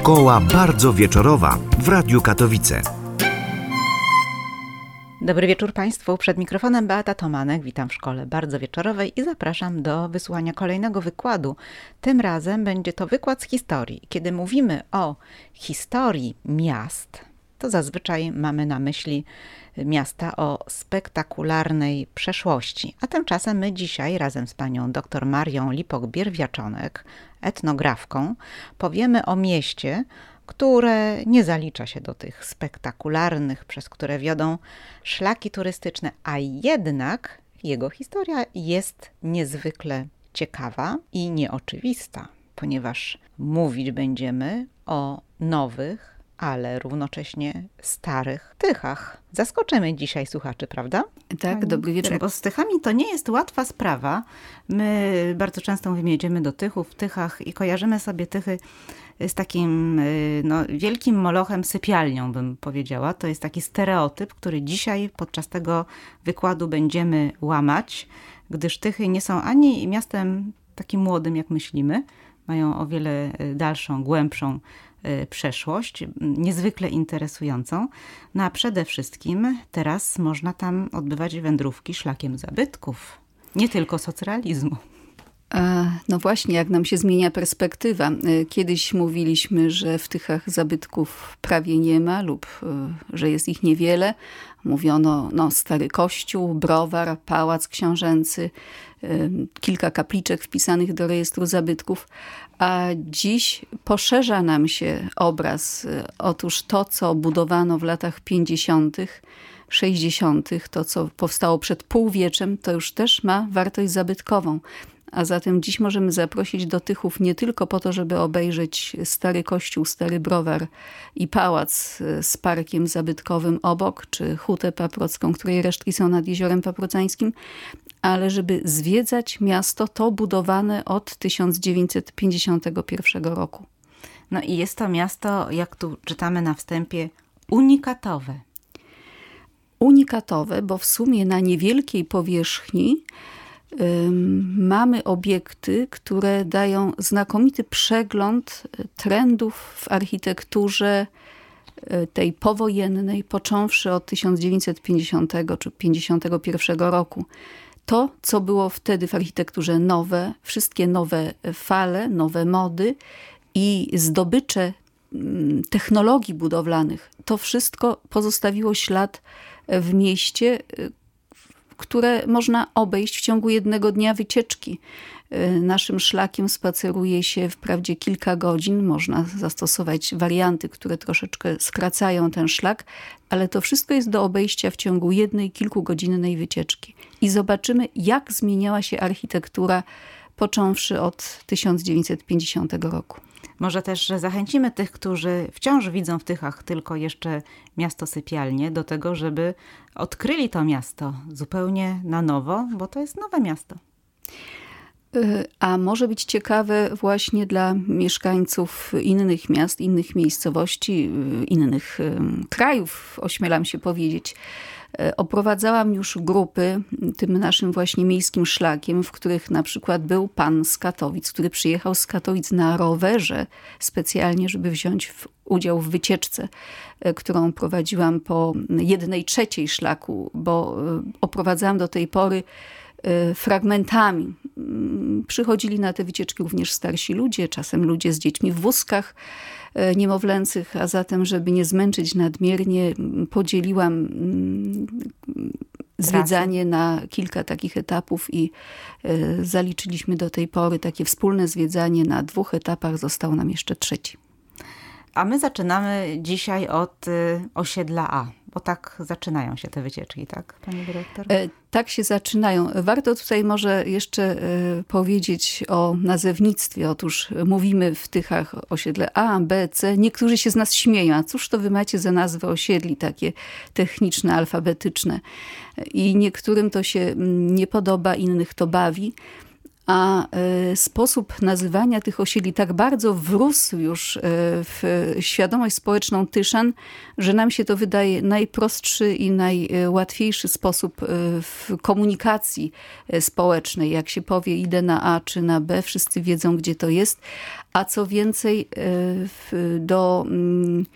Szkoła bardzo wieczorowa w Radiu Katowice. Dobry wieczór Państwu. Przed mikrofonem Beata Tomanek. Witam w szkole bardzo wieczorowej i zapraszam do wysłuchania kolejnego wykładu. Tym razem będzie to wykład z historii. Kiedy mówimy o historii miast, to zazwyczaj mamy na myśli miasta o spektakularnej przeszłości. A tymczasem my dzisiaj razem z panią dr Marią Lipok-Bierwiaczonek, etnografką, powiemy o mieście, które nie zalicza się do tych spektakularnych, przez które wiodą szlaki turystyczne, a jednak jego historia jest niezwykle ciekawa i nieoczywista, ponieważ mówić będziemy o nowych, ale równocześnie starych Tychach. Zaskoczymy dzisiaj słuchaczy, prawda? Tak, dobry wieczór. Bo z Tychami to nie jest łatwa sprawa. My bardzo często mówimy, jedziemy do Tychów, w Tychach i kojarzymy sobie Tychy z takim y, no, wielkim molochem sypialnią, bym powiedziała. To jest taki stereotyp, który dzisiaj podczas tego wykładu będziemy łamać, gdyż Tychy nie są ani miastem takim młodym, jak myślimy, mają o wiele y, dalszą, głębszą przeszłość, niezwykle interesującą. No a przede wszystkim teraz można tam odbywać wędrówki szlakiem zabytków, nie tylko socrealizmu. No właśnie, jak nam się zmienia perspektywa. Y, kiedyś mówiliśmy, że w Tychach zabytków prawie nie ma lub y, że jest ich niewiele. Mówiono no, stary kościół, browar, pałac książęcy, kilka kapliczek wpisanych do rejestru zabytków, a dziś poszerza nam się obraz. Otóż to, co budowano w latach 50., 60., to co powstało przed półwieczem, to już też ma wartość zabytkową. A zatem dziś możemy zaprosić do Tychów nie tylko po to, żeby obejrzeć stary kościół, stary browar i pałac e, z parkiem zabytkowym obok, czy hutę paprocką, której resztki są nad jeziorem paprocańskim, ale żeby zwiedzać miasto to budowane od 1951 roku. No i jest to miasto, jak tu czytamy na wstępie, unikatowe. Unikatowe, bo w sumie na niewielkiej powierzchni mamy obiekty, które dają znakomity przegląd e, trendów w architekturze e, tej powojennej, począwszy od 1950 czy 1951 roku. To, co było wtedy w architekturze nowe, wszystkie nowe fale, nowe mody i zdobycze mm, technologii budowlanych, to wszystko pozostawiło ślad w mieście, e, które można obejść w ciągu jednego dnia wycieczki. Y, naszym szlakiem spaceruje się wprawdzie kilka godzin, można zastosować warianty, które troszeczkę skracają ten szlak, ale to wszystko jest do obejścia w ciągu jednej, kilkugodzinnej wycieczki. I zobaczymy, jak zmieniała się architektura, począwszy od 1950 roku. Może też zachęcimy tych, którzy wciąż widzą w Tychach tylko jeszcze miasto sypialnie, do tego, żeby odkryli to miasto zupełnie na nowo, bo to jest nowe miasto. Y, a może być ciekawe właśnie dla mieszkańców innych miast, innych miejscowości, y, innych krajów, ośmielam się powiedzieć. E, oprowadzałam już grupy tym naszym właśnie miejskim szlakiem, w których na przykład był pan z Katowic, który przyjechał z Katowic na rowerze specjalnie, żeby wziąć w udział w wycieczce, e, którą prowadziłam po jednej trzeciej szlaku, bo e, oprowadzałam do tej pory fragmentami. Mm, przychodzili na te wycieczki również starsi ludzie, czasem ludzie z dziećmi w wózkach, niemowlęcych, a zatem, żeby nie zmęczyć nadmiernie, podzieliłam mm, zwiedzanie na kilka takich etapów i e, zaliczyliśmy do tej pory takie wspólne zwiedzanie na dwóch etapach, został nam jeszcze trzeci. A my zaczynamy dzisiaj od y, osiedla A, bo tak zaczynają się te wycieczki, tak, pani dyrektor? E, tak się zaczynają. Warto tutaj może jeszcze powiedzieć o nazewnictwie. Otóż mówimy w Tychach osiedle A, B, C. Niektórzy się z nas śmieją. A cóż to wy macie za nazwy osiedli takie techniczne, alfabetyczne? I niektórym to się mm, nie podoba, innych to bawi a e, sposób nazywania tych osiedli tak bardzo wrósł już e, w świadomość społeczną Tyszan, że nam się to wydaje najprostszy i najłatwiejszy sposób e, w komunikacji społecznej. Jak się powie idę na A czy na B, wszyscy wiedzą gdzie to jest, a co więcej do mm,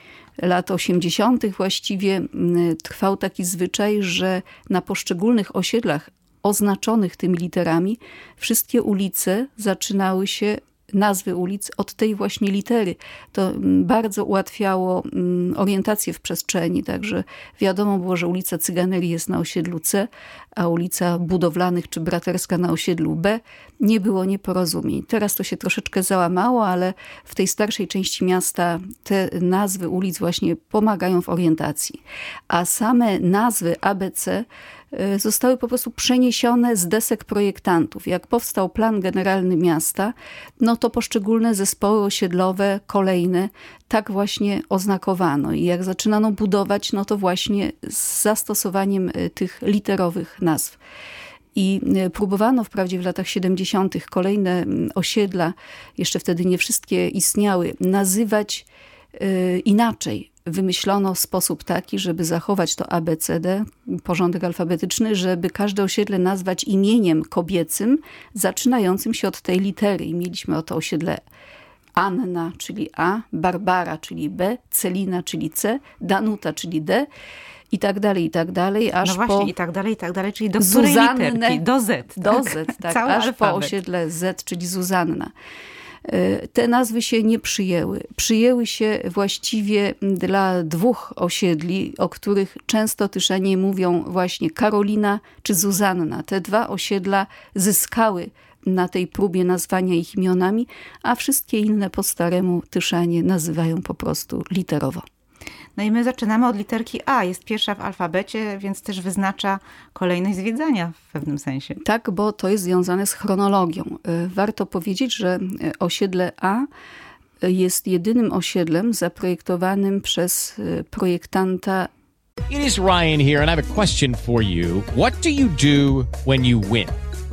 lat 80. właściwie mm, trwał taki zwyczaj, że na poszczególnych osiedlach oznaczonych tymi literami, wszystkie ulice zaczynały się nazwy ulic od tej właśnie litery. To mm, bardzo ułatwiało mm, orientację w przestrzeni, także wiadomo było, że ulica Cyganerii jest na osiedlu C, a ulica Budowlanych czy Braterska na osiedlu B. Nie było nieporozumień. Teraz to się troszeczkę załamało, ale w tej starszej części miasta te nazwy ulic właśnie pomagają w orientacji. A same nazwy ABC zostały po prostu przeniesione z desek projektantów. Jak powstał plan generalny miasta, no to poszczególne zespoły osiedlowe, kolejne, tak właśnie oznakowano. I jak zaczynano budować, no to właśnie z zastosowaniem y, tych literowych nazw. I y, próbowano wprawdzie w latach 70. kolejne osiedla, jeszcze wtedy nie wszystkie istniały, nazywać inaczej, wymyślono sposób taki, żeby zachować to ABCD, porządek alfabetyczny, żeby każde osiedle nazwać imieniem kobiecym, zaczynającym się od tej litery. I mieliśmy oto osiedle Anna, czyli A, Barbara, czyli B, Celina, czyli C, Danuta, czyli D i tak dalej, i tak dalej, aż no właśnie, po... i tak dalej, i tak dalej, czyli do Zuzannę, literki? Do Z. Do Z, tak, aż alfabet. po osiedle Z, czyli Zuzanna. E, te nazwy się nie przyjęły. Przyjęły się właściwie dla dwóch osiedli, o których często Tyszanie mówią właśnie Karolina czy Zuzanna. Te dwa osiedla zyskały na tej próbie nazwania ich imionami, a wszystkie inne po staremu Tyszanie nazywają po prostu literowo. No i my zaczynamy od literki A. Jest pierwsza w alfabecie, więc też wyznacza kolejność zwiedzania w pewnym sensie. Tak, bo to jest związane z chronologią. Y, warto powiedzieć, że y, osiedle A y, jest jedynym osiedlem zaprojektowanym przez projektanta It is Ryan here and I have a question for you. What do you do when you win?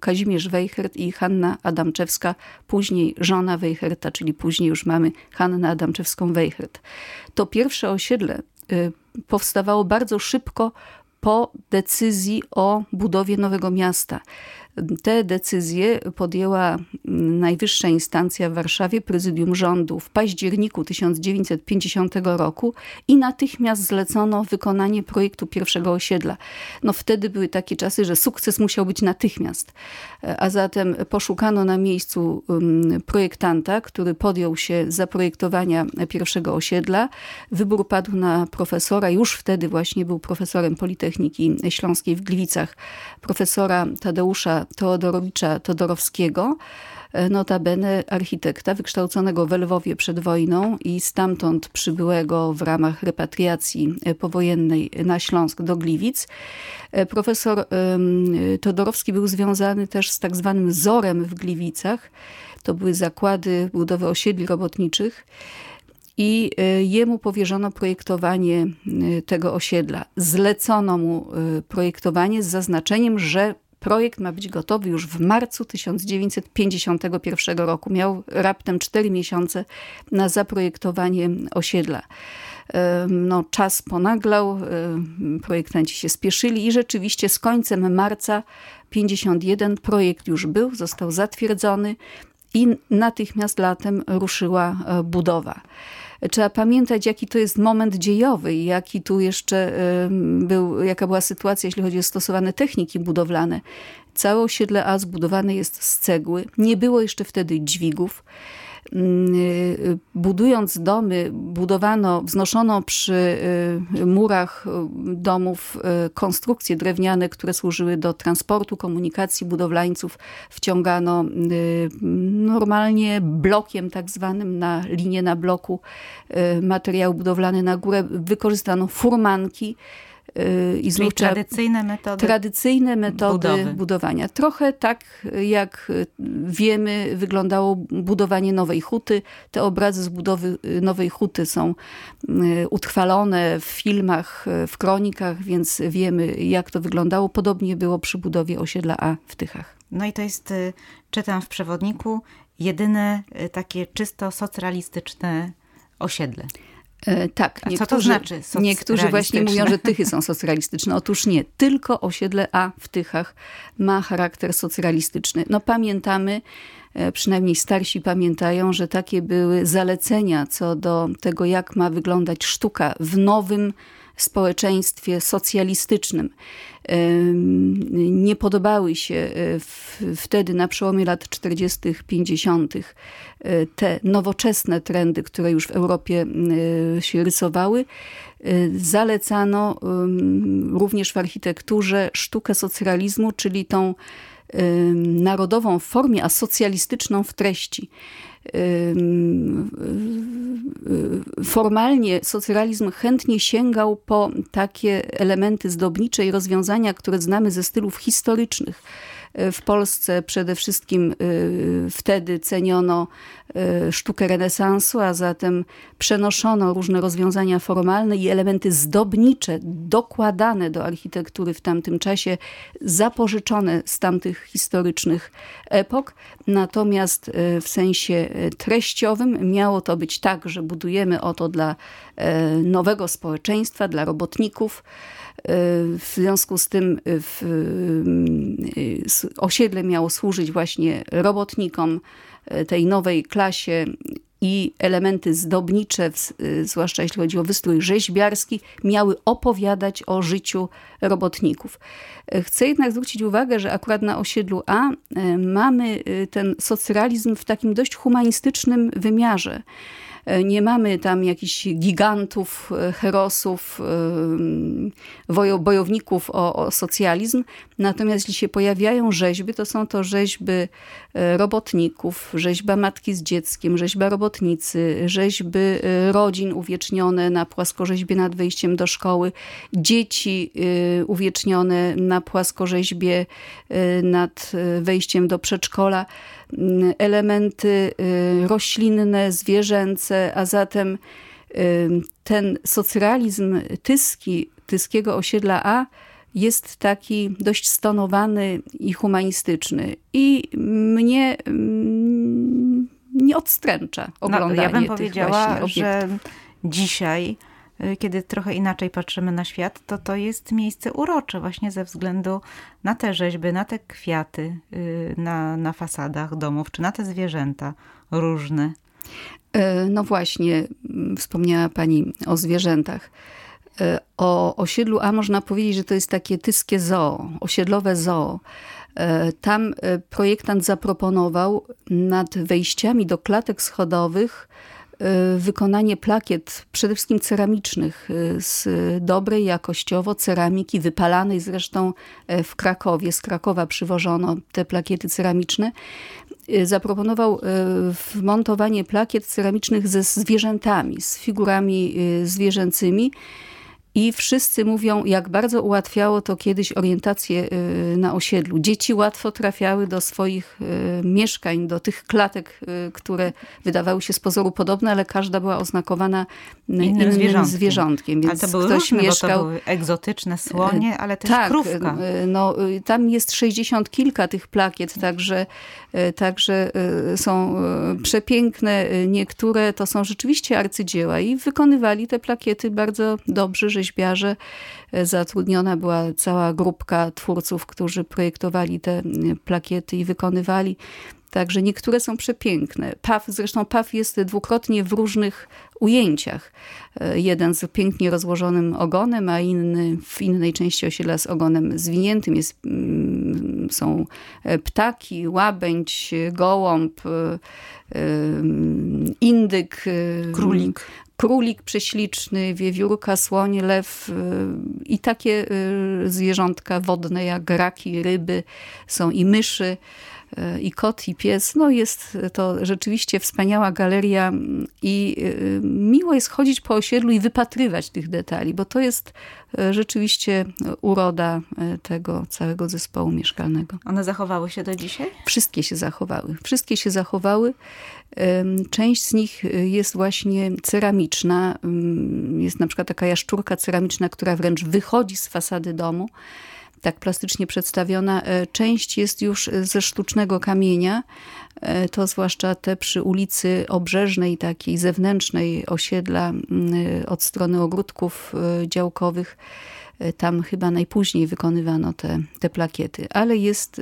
Kazimierz Wejhert i Hanna Adamczewska, później żona Wejherta, czyli później już mamy Hannę Adamczewską-Wejhert. To pierwsze osiedle y, powstawało bardzo szybko po decyzji o budowie nowego miasta. Te decyzje podjęła najwyższa instancja w Warszawie, prezydium rządu w październiku 1950 roku i natychmiast zlecono wykonanie projektu pierwszego osiedla. No wtedy były takie czasy, że sukces musiał być natychmiast. A zatem poszukano na miejscu projektanta, który podjął się zaprojektowania pierwszego osiedla. Wybór padł na profesora, już wtedy właśnie był profesorem Politechniki Śląskiej w Gliwicach, profesora Tadeusza Teodorowicza Todorowskiego, e, notabene architekta wykształconego w Lwowie przed wojną i stamtąd przybyłego w ramach repatriacji e, powojennej na Śląsk do Gliwic. E, profesor Todorowski był związany też z tak zwanym Zorem w Gliwicach. To były zakłady budowy osiedli robotniczych i jemu powierzono projektowanie tego osiedla. Zlecono mu projektowanie z zaznaczeniem, że projekt ma być gotowy już w marcu 1951 roku. Miał raptem 4 miesiące na zaprojektowanie osiedla no, czas ponaglał, projektanci się spieszyli i rzeczywiście z końcem marca 51 projekt już był, został zatwierdzony i natychmiast latem ruszyła e, budowa. Trzeba pamiętać, jaki to jest moment dziejowy jaki tu jeszcze był, jaka była sytuacja, jeśli chodzi o stosowane techniki budowlane. Całe osiedle A zbudowane jest z cegły. Nie było jeszcze wtedy dźwigów. Mm, y, budując domy, budowano, wznoszono przy y, murach y, domów konstrukcje drewniane, które służyły do transportu, komunikacji budowlańców. Wciągano normalnie blokiem tak zwanym na linię na bloku materiał budowlany na górę. Wykorzystano furmanki, Y, i znów tradycyjne metody, tradycyjne metody budowy. budowania. Trochę tak jak wiemy wyglądało budowanie Nowej Huty. Te obrazy z budowy y, Nowej Huty są y, utrwalone w filmach, w kronikach, więc wiemy jak to wyglądało. Podobnie było przy budowie osiedla A w Tychach. No i to jest, czytam w przewodniku, jedyne takie czysto socrealistyczne osiedle. E, tak. A co to znaczy Niektórzy właśnie mówią, że Tychy są socrealistyczne. Otóż nie. Tylko osiedle A w Tychach ma charakter socrealistyczny. No pamiętamy, e, przynajmniej starsi pamiętają, że takie były zalecenia co do tego, jak ma wyglądać sztuka w nowym społeczeństwie socjalistycznym nie podobały się e, wtedy na przełomie lat 40., 50. E, te nowoczesne trendy, które już w Europie e, się rysowały. Zalecano również w architekturze sztukę socrealizmu, czyli tą narodową w formie, a socjalistyczną w treści. Formalnie socrealizm chętnie sięgał po takie elementy zdobnicze i rozwiązania, które znamy ze stylów historycznych w Polsce przede wszystkim y, wtedy ceniono y, sztukę renesansu, a zatem przenoszono różne rozwiązania formalne i elementy zdobnicze, dokładane do architektury w tamtym czasie, zapożyczone z tamtych historycznych epok. Natomiast y, w sensie treściowym miało to być tak, że budujemy oto dla nowego społeczeństwa, dla robotników, w związku z tym w, osiedle miało służyć właśnie robotnikom e, tej nowej klasie i elementy zdobnicze, zwłaszcza jeśli chodzi o wystrój rzeźbiarski, miały opowiadać o życiu robotników. Chcę jednak zwrócić uwagę, że akurat na osiedlu A mamy ten socrealizm w takim dość humanistycznym wymiarze. E, nie mamy tam jakichś gigantów, e, herosów, e, bojowników o, o socjalizm. Natomiast jeśli się pojawiają rzeźby, to są to rzeźby robotników, rzeźba matki z dzieckiem, rzeźba robotnicy, rzeźby rodzin uwiecznione na płaskorzeźbie nad wejściem do szkoły, dzieci uwiecznione na płaskorzeźbie nad wejściem do przedszkola. Elementy roślinne, zwierzęce, a zatem ten socrealizm tyski, tyskiego osiedla A jest taki dość stonowany i humanistyczny. I mnie mm, nie odstręcza oglądanie no, Ja bym powiedziała, że dzisiaj Y, kiedy trochę inaczej patrzymy na świat, to to jest miejsce urocze właśnie ze względu na te rzeźby, na te kwiaty y, na, na fasadach domów, czy na te zwierzęta różne. E, no właśnie, mm, wspomniała Pani o zwierzętach. E, o osiedlu A można powiedzieć, że to jest takie tyskie zoo, osiedlowe zoo. E, tam projektant zaproponował nad wejściami do klatek schodowych Y, wykonanie plakiet, przede wszystkim ceramicznych, y, z dobrej jakościowo ceramiki, wypalanej zresztą w Krakowie. Z Krakowa przywożono te plakiety ceramiczne. Y, zaproponował wmontowanie plakiet ceramicznych ze zwierzętami, z figurami zwierzęcymi. I wszyscy mówią, jak bardzo ułatwiało to kiedyś orientację y, na osiedlu. Dzieci łatwo trafiały do swoich y, mieszkań, do tych klatek, y, które wydawały się z pozoru podobne, ale każda była oznakowana innym, innym zwierzątkiem. zwierzątkiem. Więc ale to były ktoś różne, mieszkał... to były egzotyczne słonie, ale też tak, krówka. No, tam jest 60 kilka tych plakiet, także, także są przepiękne. Niektóre to są rzeczywiście arcydzieła i wykonywali te plakiety bardzo dobrze, rzeźbiarze. E, zatrudniona była cała grupka twórców, którzy projektowali te plakiety i wykonywali. Także niektóre są przepiękne. Paw, zresztą paw jest dwukrotnie w różnych ujęciach. E, jeden z pięknie rozłożonym ogonem, a inny w innej części osiedla z ogonem zwiniętym. Jest, mm, są e, ptaki, łabędź, gołąb, indyk, królik królik prześliczny, wiewiórka, słoń, lew y, i takie y, zwierzątka wodne jak raki, ryby, są i myszy i kot, i pies. No jest to rzeczywiście wspaniała galeria i miło jest chodzić po osiedlu i wypatrywać tych detali, bo to jest rzeczywiście uroda tego całego zespołu mieszkalnego. One zachowały się do dzisiaj? Wszystkie się zachowały. Wszystkie się zachowały. Część z nich y, jest właśnie ceramiczna. Jest na przykład taka jaszczurka ceramiczna, która wręcz wychodzi z fasady domu tak plastycznie przedstawiona. E, część jest już ze sztucznego kamienia, e, to zwłaszcza te przy ulicy Obrzeżnej, takiej zewnętrznej osiedla od strony ogródków e, działkowych. Tam chyba najpóźniej wykonywano te, te plakiety, ale jest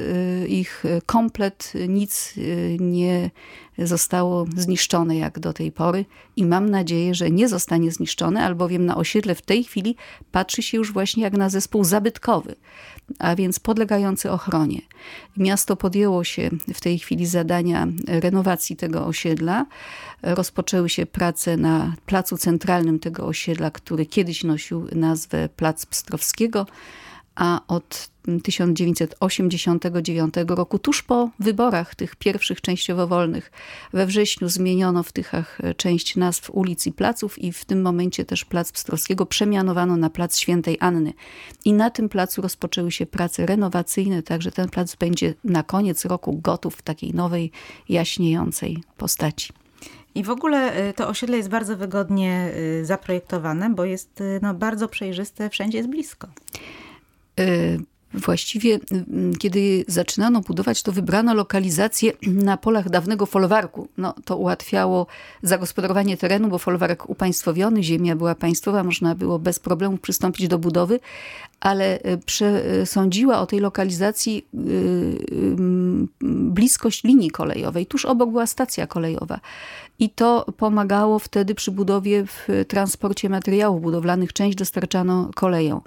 ich komplet, nic nie zostało zniszczone jak do tej pory i mam nadzieję, że nie zostanie zniszczone, albowiem na osiedle w tej chwili patrzy się już właśnie jak na zespół zabytkowy, a więc podlegający ochronie. Miasto podjęło się w tej chwili zadania renowacji tego osiedla. Rozpoczęły się prace na placu centralnym tego osiedla, który kiedyś nosił nazwę Plac Pstrowskiego, a od 1989 roku, tuż po wyborach tych pierwszych częściowo wolnych, we wrześniu zmieniono w Tychach część nazw ulic i placów i w tym momencie też Plac Pstrowskiego przemianowano na Plac Świętej Anny. I na tym placu rozpoczęły się prace renowacyjne, także ten plac będzie na koniec roku gotów w takiej nowej, jaśniejącej postaci. I w ogóle y, to osiedle jest bardzo wygodnie y, zaprojektowane, bo jest no, bardzo przejrzyste, wszędzie jest blisko. Właściwie, mm, kiedy zaczynano budować, to wybrano lokalizację na polach dawnego folwarku. No, to ułatwiało zagospodarowanie terenu, bo folwarek upaństwowiony, ziemia była państwowa, można było bez problemu przystąpić do budowy, ale e, przesądziła o tej lokalizacji y, bliskość linii kolejowej. Tuż obok była stacja kolejowa. I to pomagało wtedy przy budowie w transporcie materiałów budowlanych. Część dostarczano koleją.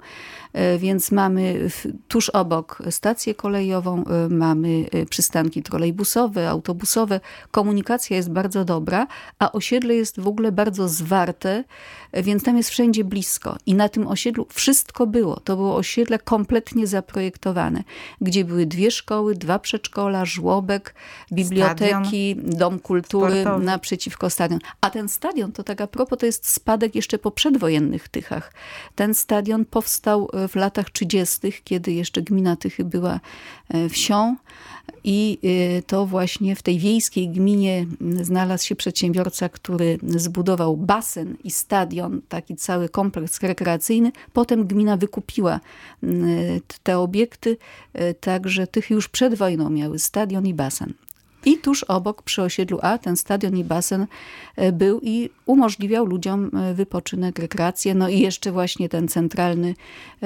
E, więc mamy tuż obok stację kolejową, e, mamy e, przystanki trolejbusowe, autobusowe. Komunikacja jest bardzo dobra, a osiedle jest w ogóle bardzo zwarte, więc tam jest wszędzie blisko. I na tym osiedlu wszystko było. To było osiedle kompletnie zaprojektowane, gdzie były dwie szkoły, dwa przedszkola, żłobek, biblioteki, stadion dom kultury sportowy. naprzeciwko stadion. A ten stadion, to tak a propos, to jest spadek jeszcze po przedwojennych Tychach. Ten stadion powstał w latach 30., kiedy jeszcze gmina Tychy była e, wsią i e, to właśnie w tej wiejskiej gminie znalazł się przedsiębiorca, który zbudował basen i stadion, taki cały kompleks rekreacyjny. Potem gmina wykupiła te obiekty, e, także Tychy już przed wojną miały stadion i basen. I tuż obok przy osiedlu A ten stadion i basen e, był i umożliwiał ludziom wypoczynek, rekreację. No i jeszcze właśnie ten centralny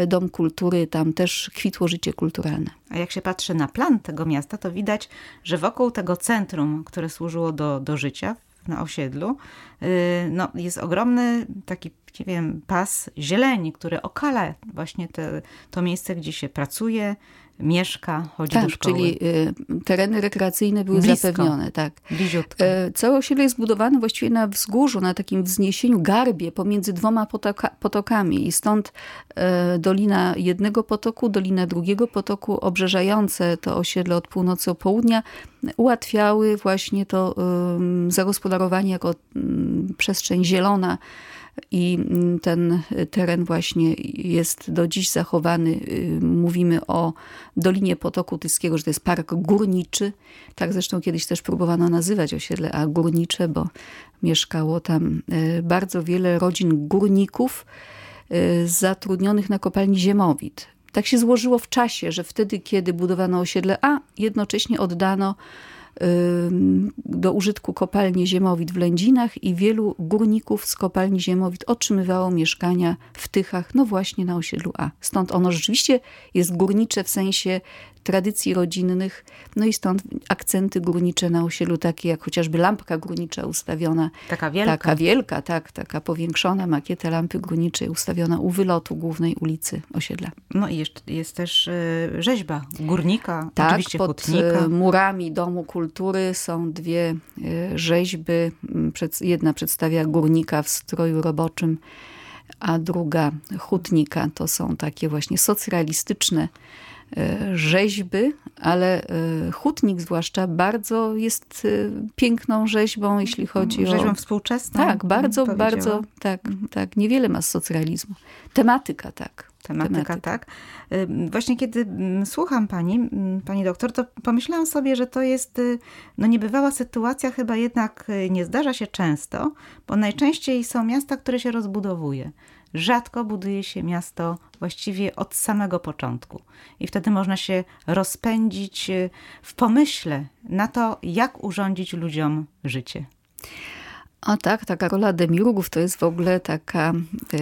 dom kultury, tam też kwitło życie kulturalne. A jak się patrzy na plan tego miasta, to widać, że wokół tego centrum, które służyło do, do życia na osiedlu, no, jest ogromny taki nie wiem, pas zieleni, który okala właśnie te, to miejsce, gdzie się pracuje, mieszka, chodzi tak, do szkoły. czyli y, tereny rekreacyjne były Blisko. zapewnione. Tak. Bliziutko. Y, całe osiedle jest zbudowane właściwie na wzgórzu, na takim wzniesieniu, garbie pomiędzy dwoma potoka, potokami i stąd y, dolina jednego potoku, dolina drugiego potoku, obrzeżające to osiedle od północy do południa, ułatwiały właśnie to zagospodarowanie jako przestrzeń zielona i mm, ten teren właśnie jest do dziś zachowany. Y, mówimy o Dolinie Potoku Tyskiego, że to jest park górniczy. Tak zresztą kiedyś też próbowano nazywać osiedle A górnicze, bo mieszkało tam y, bardzo wiele rodzin górników y, zatrudnionych na kopalni Ziemowit. Tak się złożyło w czasie, że wtedy, kiedy budowano osiedle A, jednocześnie oddano do użytku kopalni Ziemowit w Lędzinach i wielu górników z kopalni Ziemowit otrzymywało mieszkania w Tychach, no właśnie na osiedlu A. Stąd ono rzeczywiście jest górnicze w sensie tradycji rodzinnych, no i stąd akcenty górnicze na osiedlu, takie jak chociażby lampka górnicza ustawiona. Taka wielka. Taka wielka, tak, taka powiększona makieta lampy górniczej ustawiona u wylotu głównej ulicy osiedla. No i jeszcze jest też y, rzeźba górnika, tak, oczywiście pod hutnika. y, murami Domu Kultury są dwie y, rzeźby. Jedna przedstawia górnika w stroju roboczym, a druga hutnika. To są takie właśnie socrealistyczne E, rzeźby, ale e, hutnik zwłaszcza bardzo jest e, piękną rzeźbą, jeśli chodzi rzeźbą o... Rzeźbą współczesną? Tak, bardzo, bardzo, tak, tak. Niewiele ma z socrealizmu. Tematyka, tak. Tematyka, Tematyka, tak. Właśnie kiedy słucham pani, pani doktor, to pomyślałam sobie, że to jest no niebywała sytuacja, chyba jednak nie zdarza się często, bo najczęściej są miasta, które się rozbudowuje rzadko buduje się miasto właściwie od samego początku. I wtedy można się rozpędzić y, w pomyśle na to, jak urządzić ludziom życie. A tak, taka rola demiurgów to jest w ogóle taka e,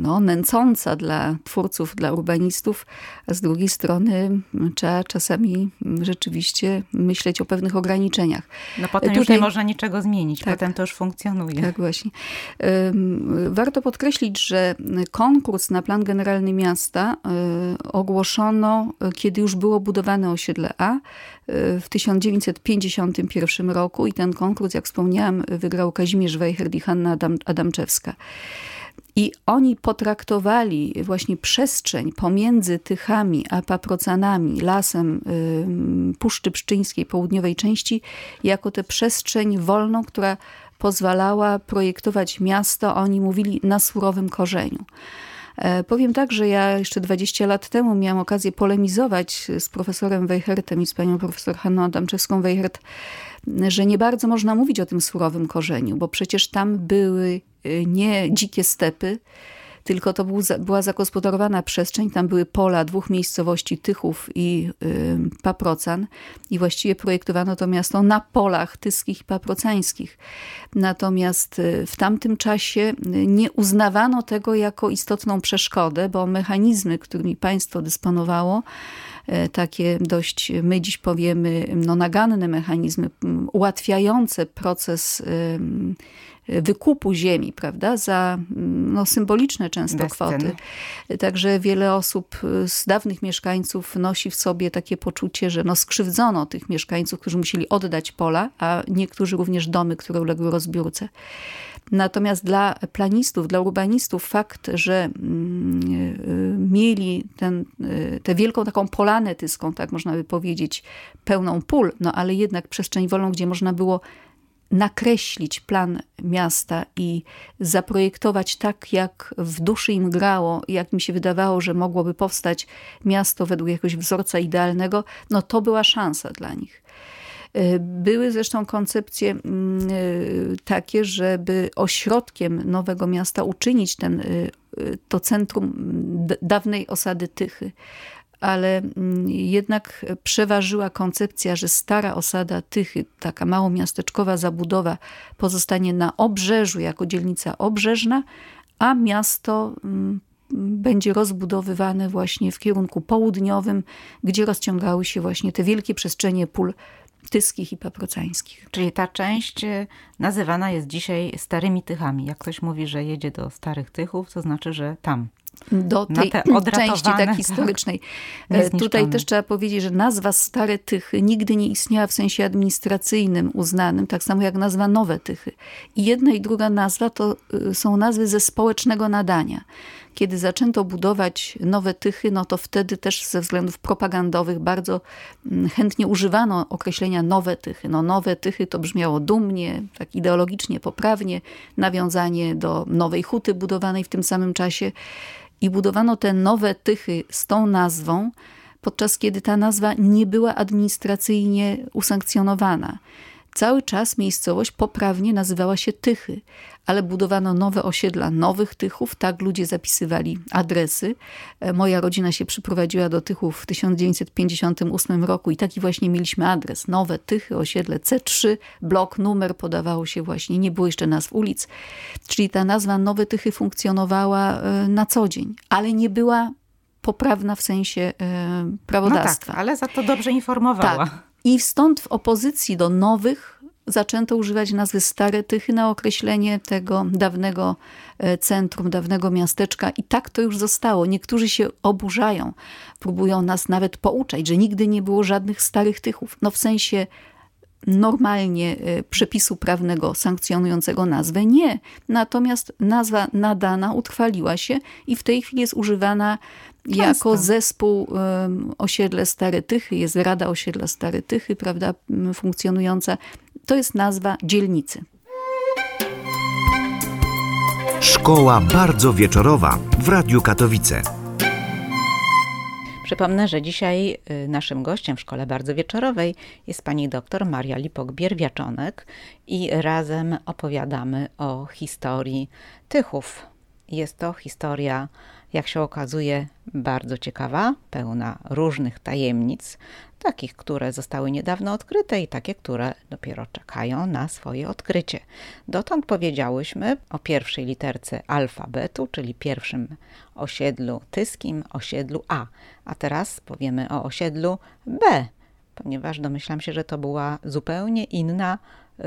no, nęcąca dla twórców, dla urbanistów, a z drugiej strony trzeba czasami rzeczywiście myśleć o pewnych ograniczeniach. No potem Tutaj, już nie można niczego zmienić, tak, potem to już funkcjonuje. Tak właśnie. Warto podkreślić, że konkurs na plan generalny miasta e, ogłoszono, kiedy już było budowane osiedle A w 1951 roku i ten konkurs, jak wspomniałam, wygrał Kazimierz Wejherd i Hanna Adam, Adamczewska. I oni potraktowali właśnie przestrzeń pomiędzy Tychami a Paprocanami, lasem Puszczy Pszczyńskiej, południowej części, jako tę przestrzeń wolną, która pozwalała projektować miasto, oni mówili, na surowym korzeniu. E, powiem tak, że ja jeszcze 20 lat temu miałam okazję polemizować z profesorem Weichertem i z panią profesor Hanną Adamczewską-Weichert, że nie bardzo można mówić o tym surowym korzeniu, bo przecież tam były e, nie dzikie stepy, tylko to był, była zagospodarowana przestrzeń, tam były pola dwóch miejscowości Tychów i y, Paprocan i właściwie projektowano to miasto na polach tyskich i paprocańskich. Natomiast y, w tamtym czasie y, nie uznawano tego jako istotną przeszkodę, bo mechanizmy, którymi państwo dysponowało, y, takie dość, my dziś powiemy, no, naganne mechanizmy ułatwiające proces wykupu ziemi, prawda, za no, symboliczne często kwoty. Także wiele osób z dawnych mieszkańców nosi w sobie takie poczucie, że no, skrzywdzono tych mieszkańców, którzy musieli oddać pola, a niektórzy również domy, które uległy rozbiórce. Natomiast dla planistów, dla urbanistów fakt, że mm, mieli ten, tę wielką taką polanę tyską, tak można by powiedzieć, pełną pól, no ale jednak przestrzeń wolną, gdzie można było nakreślić plan miasta i zaprojektować tak, jak w duszy im grało, jak mi się wydawało, że mogłoby powstać miasto według jakiegoś wzorca idealnego, no to była szansa dla nich. E, były zresztą koncepcje mm, e, takie, żeby ośrodkiem nowego miasta uczynić ten, e, to centrum dawnej osady Tychy ale mm, jednak przeważyła koncepcja, że stara osada Tychy, taka małomiasteczkowa zabudowa pozostanie na obrzeżu jako dzielnica obrzeżna, a miasto mm, będzie rozbudowywane właśnie w kierunku południowym, gdzie rozciągały się właśnie te wielkie przestrzenie pól tyskich i paprocańskich. Czyli ta część y, nazywana jest dzisiaj Starymi Tychami. Jak ktoś mówi, że jedzie do Starych Tychów, to znaczy, że tam do tej części tak historycznej. Tak, Tutaj też trzeba powiedzieć, że nazwa Stare Tychy nigdy nie istniała w sensie administracyjnym uznanym, tak samo jak nazwa Nowe Tychy. I jedna i druga nazwa to y, są nazwy ze społecznego nadania. kiedy zaczęto budować nowe tychy, no to wtedy też ze względów propagandowych bardzo mm, chętnie używano określenia nowe tychy. No nowe tychy to brzmiało dumnie, tak ideologicznie poprawnie, nawiązanie do nowej huty budowanej w tym samym czasie i budowano te nowe tychy z tą nazwą, podczas kiedy ta nazwa nie była administracyjnie usankcjonowana. Cały czas miejscowość poprawnie nazywała się Tychy, ale budowano nowe osiedla nowych Tychów, tak ludzie zapisywali adresy. E, moja rodzina się przyprowadziła do Tychów w 1958 roku i taki właśnie mieliśmy adres. Nowe Tychy, osiedle C3, blok, numer podawało się właśnie, nie było jeszcze nazw ulic. Czyli ta nazwa Nowe Tychy funkcjonowała e, na co dzień, ale nie była poprawna w sensie e, prawodawstwa. No tak, ale za to dobrze informowała. Tak. I stąd w opozycji do nowych zaczęto używać nazwy Stare Tychy na określenie tego dawnego e, centrum, dawnego miasteczka i tak to już zostało. Niektórzy się oburzają, próbują nas nawet pouczać, że nigdy nie było żadnych Starych Tychów. No w sensie normalnie e, przepisu prawnego sankcjonującego nazwę. Nie. Natomiast nazwa nadana utrwaliła się i w tej chwili jest używana Często. jako zespół um, osiedle Stare Tychy. Jest Rada Osiedla Stare Tychy, prawda, funkcjonująca. To jest nazwa dzielnicy. Szkoła bardzo wieczorowa w Radiu Katowice. Przypomnę, że dzisiaj y, naszym gościem w szkole bardzo wieczorowej jest pani doktor Maria Lipok-Bierwiaczonek i razem opowiadamy o historii Tychów. Jest to historia, jak się okazuje, bardzo ciekawa, pełna różnych tajemnic, takich, które zostały niedawno odkryte i takie, które dopiero czekają na swoje odkrycie. Dotąd powiedziałyśmy o pierwszej literce alfabetu, czyli pierwszym osiedlu tyskim, osiedlu A. A teraz powiemy o osiedlu B, ponieważ domyślam się, że to była zupełnie inna y,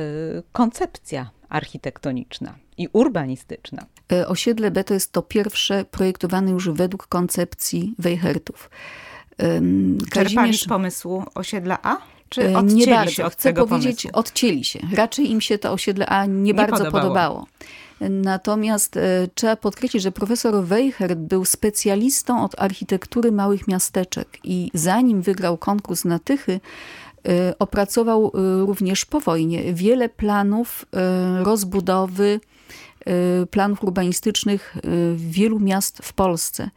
koncepcja architektoniczna i urbanistyczna. E, osiedle B to jest to pierwsze projektowane już według koncepcji Weichertów. Kazimierz... z pomysłu osiedla A? Czy e, odcięli nie bardzo. się od Chcę tego powiedzieć, pomysłu? odcięli się. Raczej im się to osiedle A nie, nie bardzo podobało. podobało. Natomiast e, trzeba podkreślić, że profesor Weichert był specjalistą od architektury małych miasteczek i zanim wygrał konkurs na Tychy, opracował e, również po wojnie wiele planów e, rozbudowy, planów urbanistycznych wielu miast w Polsce.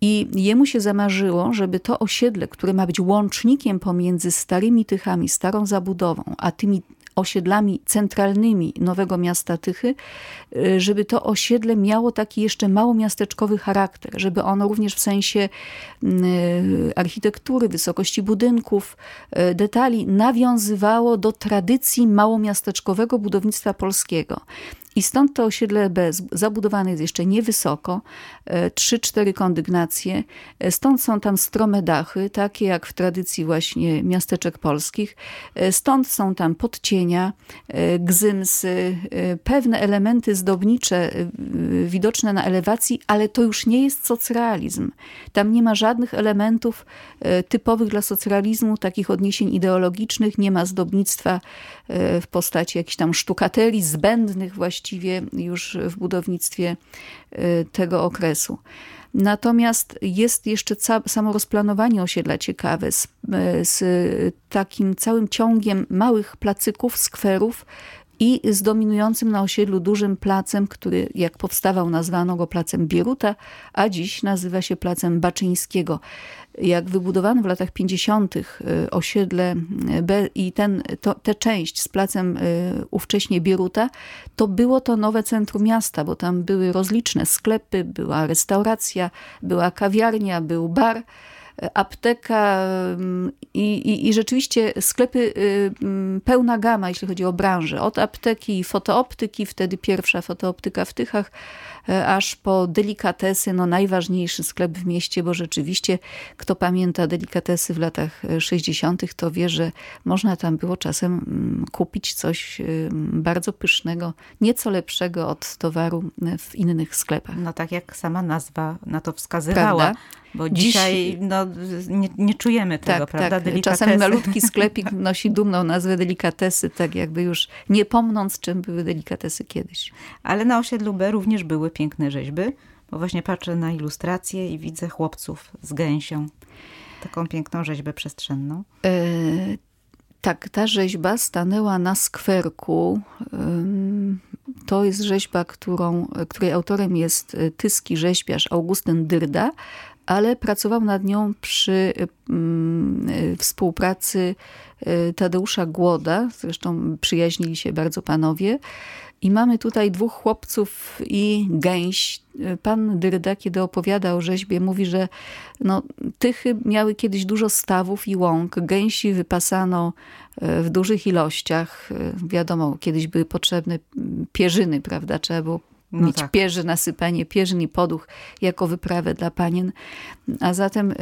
I jemu się zamarzyło, żeby to osiedle, które ma być łącznikiem pomiędzy starymi Tychami, starą zabudową, a tymi osiedlami centralnymi Nowego Miasta Tychy, y, żeby to osiedle miało taki jeszcze małomiasteczkowy charakter, żeby ono również w sensie y, architektury, wysokości budynków, y, detali nawiązywało do tradycji małomiasteczkowego budownictwa polskiego. I stąd to osiedle B zabudowane jest jeszcze niewysoko, 3-4 e, kondygnacje, e, stąd są tam strome dachy, takie jak w tradycji właśnie miasteczek polskich, e, stąd są tam podcienia, gzymsy, pewne elementy zdobnicze widoczne na elewacji, ale to już nie jest socrealizm. Tam nie ma żadnych elementów typowych dla socrealizmu, takich odniesień ideologicznych, nie ma zdobnictwa w postaci jakichś tam sztukaterii zbędnych właściwie właściwie już w budownictwie y, tego okresu. Natomiast jest jeszcze samo rozplanowanie osiedla ciekawe z, y, z takim całym ciągiem małych placyków, skwerów, i z dominującym na osiedlu dużym placem, który jak powstawał nazwano go placem Bieruta, a dziś nazywa się placem Baczyńskiego. Jak wybudowano w latach 50. Y, osiedle y, B i ten, to, tę część z placem y, ówcześnie Bieruta, to było to nowe centrum miasta, bo tam były rozliczne sklepy, była restauracja, była kawiarnia, był bar apteka i, i, i, rzeczywiście sklepy y, mm, pełna gama, jeśli chodzi o branżę. Od apteki i fotooptyki, wtedy pierwsza fotooptyka w Tychach, aż po delikatesy, no najważniejszy sklep w mieście, bo rzeczywiście kto pamięta delikatesy w latach 60., to wie, że można tam było czasem mm, kupić coś y, bardzo pysznego, nieco lepszego od towaru w innych sklepach. No tak jak sama nazwa na to wskazywała. Prawda? Bo dzisiaj Dziś... no, nie, nie, czujemy tego, tak, prawda? Tak. Czasami malutki sklepik nosi dumną nazwę delikatesy, tak jakby już nie pomnąc, czym były delikatesy kiedyś. Ale na osiedlu B również były piękne rzeźby, Bo właśnie patrzę na ilustrację i widzę chłopców z gęsią. Taką piękną rzeźbę przestrzenną. E, tak, ta rzeźba stanęła na skwerku. To jest rzeźba, którą, której autorem jest e, tyski rzeźbiarz Augustyn Dyrda, ale pracował nad nią przy mm, współpracy e, Tadeusza Głoda. Zresztą przyjaźnili się bardzo panowie. I mamy tutaj dwóch chłopców i gęś. Pan Dyrda, kiedy opowiada o rzeźbie, mówi, że no, tychy miały kiedyś dużo stawów i łąk. Gęsi wypasano e, w dużych ilościach. E, wiadomo, kiedyś były potrzebne pierzyny, prawda? Trzeba było no mieć tak. pierzy, nasypanie pierzyn i poduch jako wyprawę dla panien. A zatem e,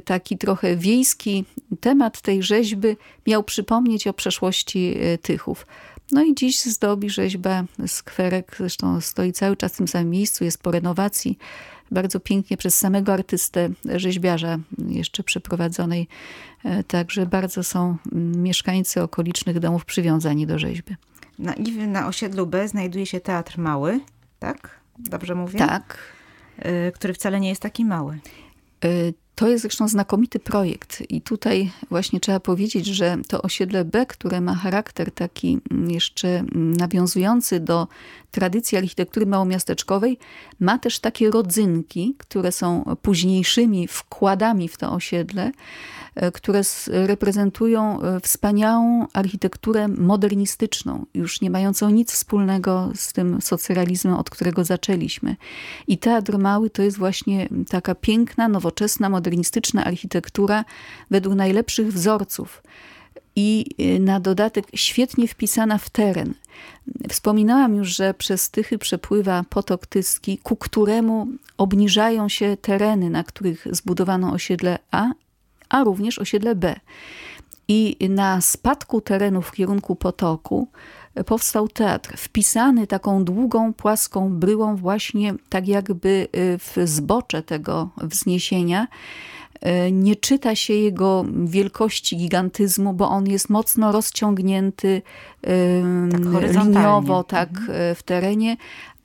taki trochę wiejski temat tej rzeźby miał przypomnieć o przeszłości Tychów. No i dziś zdobi rzeźba skwerek, zresztą stoi cały czas w tym samym miejscu, jest po renowacji, bardzo pięknie przez samego artystę, rzeźbiarza jeszcze przeprowadzonej. E, także bardzo są mieszkańcy okolicznych domów przywiązani do rzeźby. Na, na osiedlu B znajduje się Teatr Mały, tak? Dobrze mówię? Tak. E, który wcale nie jest taki mały. To jest zresztą znakomity projekt i tutaj właśnie trzeba powiedzieć, że to osiedle B, które ma charakter taki jeszcze nawiązujący do tradycji architektury małomiasteczkowej, ma też takie rodzynki, które są późniejszymi wkładami w to osiedle, które reprezentują e, wspaniałą architekturę modernistyczną, już nie mającą nic wspólnego z tym socrealizmem, od którego zaczęliśmy. I Teatr Mały to jest właśnie taka piękna, nowoczesna, modernistyczna architektura według najlepszych wzorców i e, na dodatek świetnie wpisana w teren. Wspominałam już, że przez Tychy przepływa potok Tyski, ku któremu obniżają się tereny, na których zbudowano osiedle A a również osiedle B. I na spadku terenu w kierunku potoku powstał teatr, wpisany taką długą, płaską bryłą właśnie tak jakby y, w zbocze tego wzniesienia. Y, nie czyta się jego wielkości, gigantyzmu, bo on jest mocno rozciągnięty tak liniowo tak, mhm. w terenie,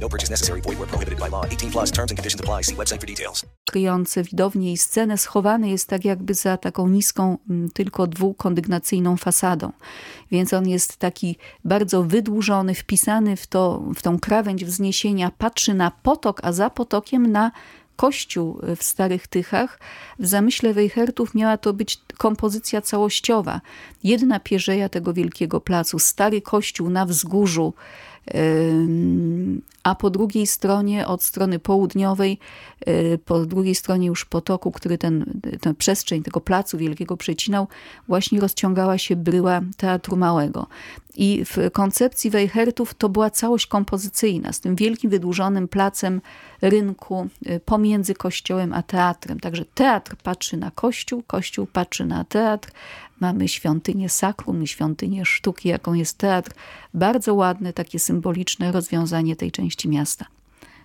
No purchase necessary. Void where prohibited by law. 18 plus terms and conditions apply. See website for details. Kryjący widownię i scenę schowany jest tak jakby za taką niską, mm, tylko dwukondygnacyjną fasadą. Więc on jest taki bardzo wydłużony, wpisany w, to, w tą krawędź wzniesienia, patrzy na potok, a za potokiem na kościół w Starych Tychach. W zamyśle Wejhertów miała to być kompozycja całościowa. Jedna pierzeja tego wielkiego placu, stary kościół na wzgórzu, a po drugiej stronie, od strony południowej, y, po drugiej stronie już potoku, który ten, tę przestrzeń tego placu wielkiego przecinał, właśnie rozciągała się bryła Teatru Małego. I w koncepcji Weichertów to była całość kompozycyjna, z tym wielkim wydłużonym placem rynku y, pomiędzy kościołem a teatrem. Także teatr patrzy na kościół, kościół patrzy na teatr, Mamy świątynię sakrum i świątynię sztuki, jaką jest teatr. Bardzo ładne, takie symboliczne rozwiązanie tej części miasta.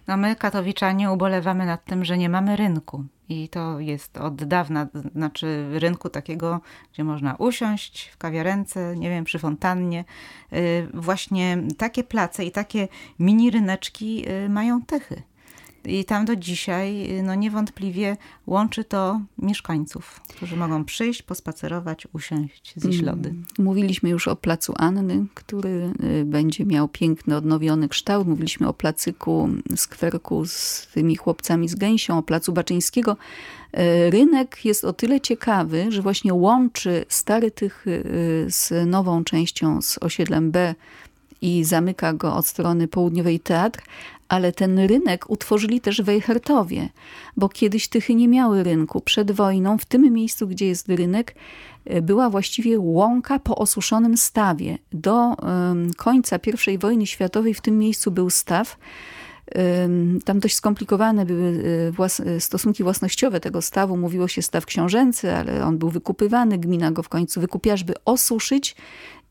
No my, katowiczanie, ubolewamy nad tym, że nie mamy rynku. I to jest od dawna, znaczy rynku takiego, gdzie można usiąść w kawiarence, nie wiem, przy fontannie. Y, właśnie takie place i takie mini ryneczki y, mają tychy. I tam do dzisiaj no niewątpliwie łączy to mieszkańców, którzy mogą przyjść, pospacerować, usiąść, zjeść mm. lody. Mówiliśmy już o placu Anny, który y, będzie miał piękny, odnowiony kształt. Mówiliśmy o placyku skwerku z tymi chłopcami z gęsią, o placu Baczyńskiego. Y, rynek jest o tyle ciekawy, że właśnie łączy stary tych y, z nową częścią, z osiedlem B i zamyka go od strony południowej teatr, ale ten rynek utworzyli też Wejhertowie, bo kiedyś Tychy nie miały rynku. Przed wojną w tym miejscu, gdzie jest rynek, e, była właściwie łąka po osuszonym stawie. Do końca I wojny światowej w tym miejscu był staw, Tam dość skomplikowane były stosunki własnościowe tego stawu. Mówiło się staw książęcy, ale on był wykupywany. Gmina go w końcu wykupiła, żeby osuszyć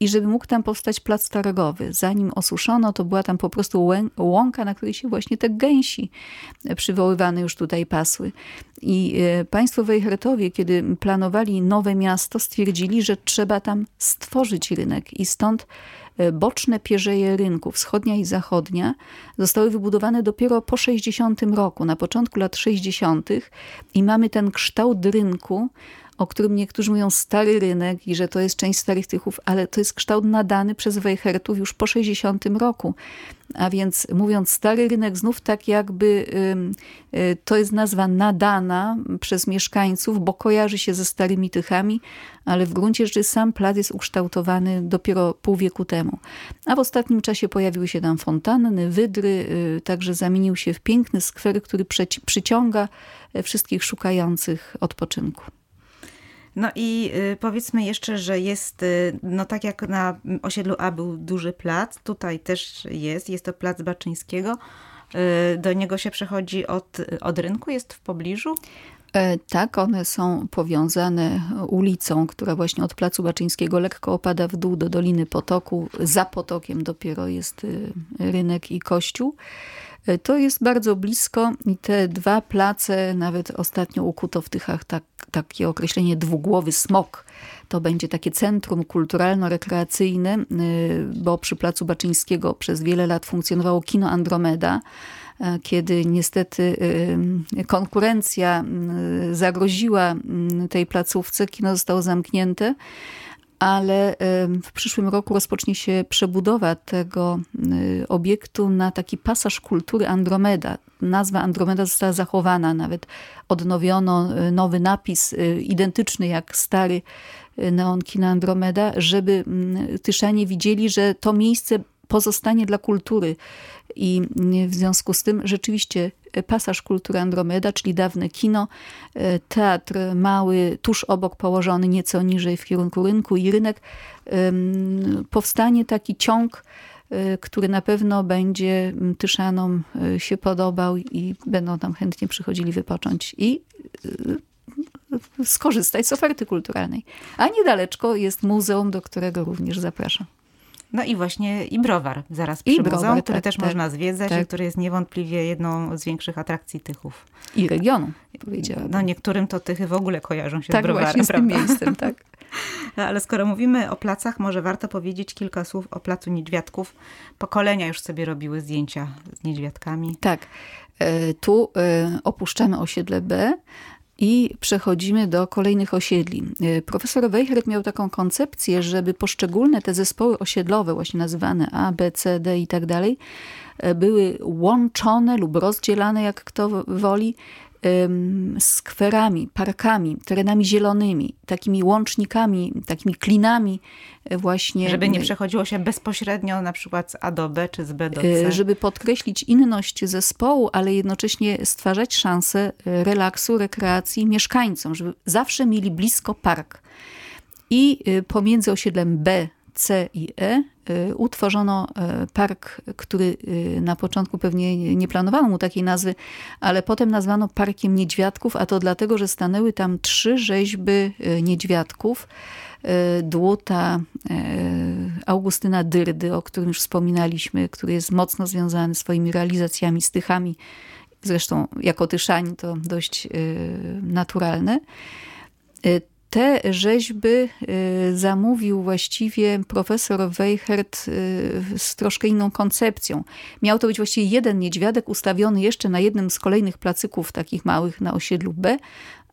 i żeby mógł tam powstać plac targowy. Zanim osuszono, to była tam po prostu łąka, na której się właśnie te gęsi przywoływane już tutaj pasły. I państwo Wejhertowie, kiedy planowali nowe miasto, stwierdzili, że trzeba tam stworzyć rynek i stąd boczne pierzeje rynku, wschodnia i zachodnia, zostały wybudowane dopiero po 60 roku, na początku lat 60. i mamy ten kształt rynku, o którym niektórzy mówią stary rynek i że to jest część starych tychów, ale to jest kształt nadany przez Weichertów już po 60 roku. A więc mówiąc stary rynek, znów tak jakby y, to jest nazwa nadana przez mieszkańców, bo kojarzy się ze starymi tychami, ale w gruncie rzeczy sam plac jest ukształtowany dopiero pół wieku temu. A w ostatnim czasie pojawiły się tam fontanny, wydry, y, także zamienił się w piękny skwer, który przyciąga e, wszystkich szukających odpoczynku. No i y, powiedzmy jeszcze, że jest, y, no tak jak na osiedlu A był duży plac, tutaj też jest, jest to plac Baczyńskiego. Y, do niego się przechodzi od, od rynku, jest w pobliżu? E, tak, one są powiązane ulicą, która właśnie od Placu Baczyńskiego lekko opada w dół do Doliny Potoku. Za potokiem dopiero jest rynek i kościół. E, to jest bardzo blisko i te dwa place, nawet ostatnio ukuto w Tychach tak, takie określenie dwugłowy smok. To będzie takie centrum kulturalno-rekreacyjne, e, bo przy Placu Baczyńskiego przez wiele lat funkcjonowało kino Andromeda, e, kiedy niestety konkurencja zagroziła tej placówce, kino zostało zamknięte ale w przyszłym roku rozpocznie się przebudowa tego y, obiektu na taki pasaż kultury Andromeda. Nazwa Andromeda została zachowana, nawet odnowiono y, nowy napis y, identyczny jak stary neon kina Andromeda, żeby mm, Tyszanie widzieli, że to miejsce pozostanie dla kultury. I w związku z tym rzeczywiście Pasaż Kultury Andromeda, czyli dawne kino, e, teatr mały, tuż obok położony, nieco niżej w kierunku rynku i rynek. Powstanie taki ciąg, e, który na pewno będzie Tyszanom e, się podobał i będą tam chętnie przychodzili wypocząć i skorzystać z oferty kulturalnej. A niedaleczko jest muzeum, do którego również zapraszam. No i właśnie i browar zaraz I przybudzą, browar, który tak, też tak, można zwiedzać tak. i który jest niewątpliwie jedną z większych atrakcji Tychów. I regionu, powiedziałabym. No niektórym to Tychy w ogóle kojarzą się tak, z browarem. Właśnie z tym miejscem, tak. Ale skoro mówimy o placach, może warto powiedzieć kilka słów o placu Niedźwiadków. Pokolenia już sobie robiły zdjęcia z niedźwiadkami. Tak. E, tu e, opuszczamy osiedle B, i przechodzimy do kolejnych osiedli. E, profesor Weichert miał taką koncepcję, żeby poszczególne te zespoły osiedlowe, właśnie nazywane A, B, C, D i tak dalej, e, były łączone lub rozdzielane, jak kto woli, skwerami, parkami, terenami zielonymi, takimi łącznikami, takimi klinami e, właśnie. Żeby nie przechodziło się bezpośrednio na przykład z A do B czy z B do C. Żeby podkreślić inność zespołu, ale jednocześnie stwarzać szansę relaksu, rekreacji mieszkańcom, żeby zawsze mieli blisko park. I pomiędzy osiedlem B, C i E Y, utworzono y, park, który y, na początku pewnie nie planowano mu takiej nazwy, ale potem nazwano Parkiem Niedźwiadków, a to dlatego, że stanęły tam trzy rzeźby niedźwiadków. Dłuta Augustyna Dyrdy, o którym już wspominaliśmy, który jest mocno związany swoimi realizacjami, stychami. Zresztą jako Tyszań to dość naturalne te rzeźby y, zamówił właściwie profesor Weichert y, z troszkę inną koncepcją. Miał to być właściwie jeden niedźwiadek ustawiony jeszcze na jednym z kolejnych placyków takich małych na osiedlu B,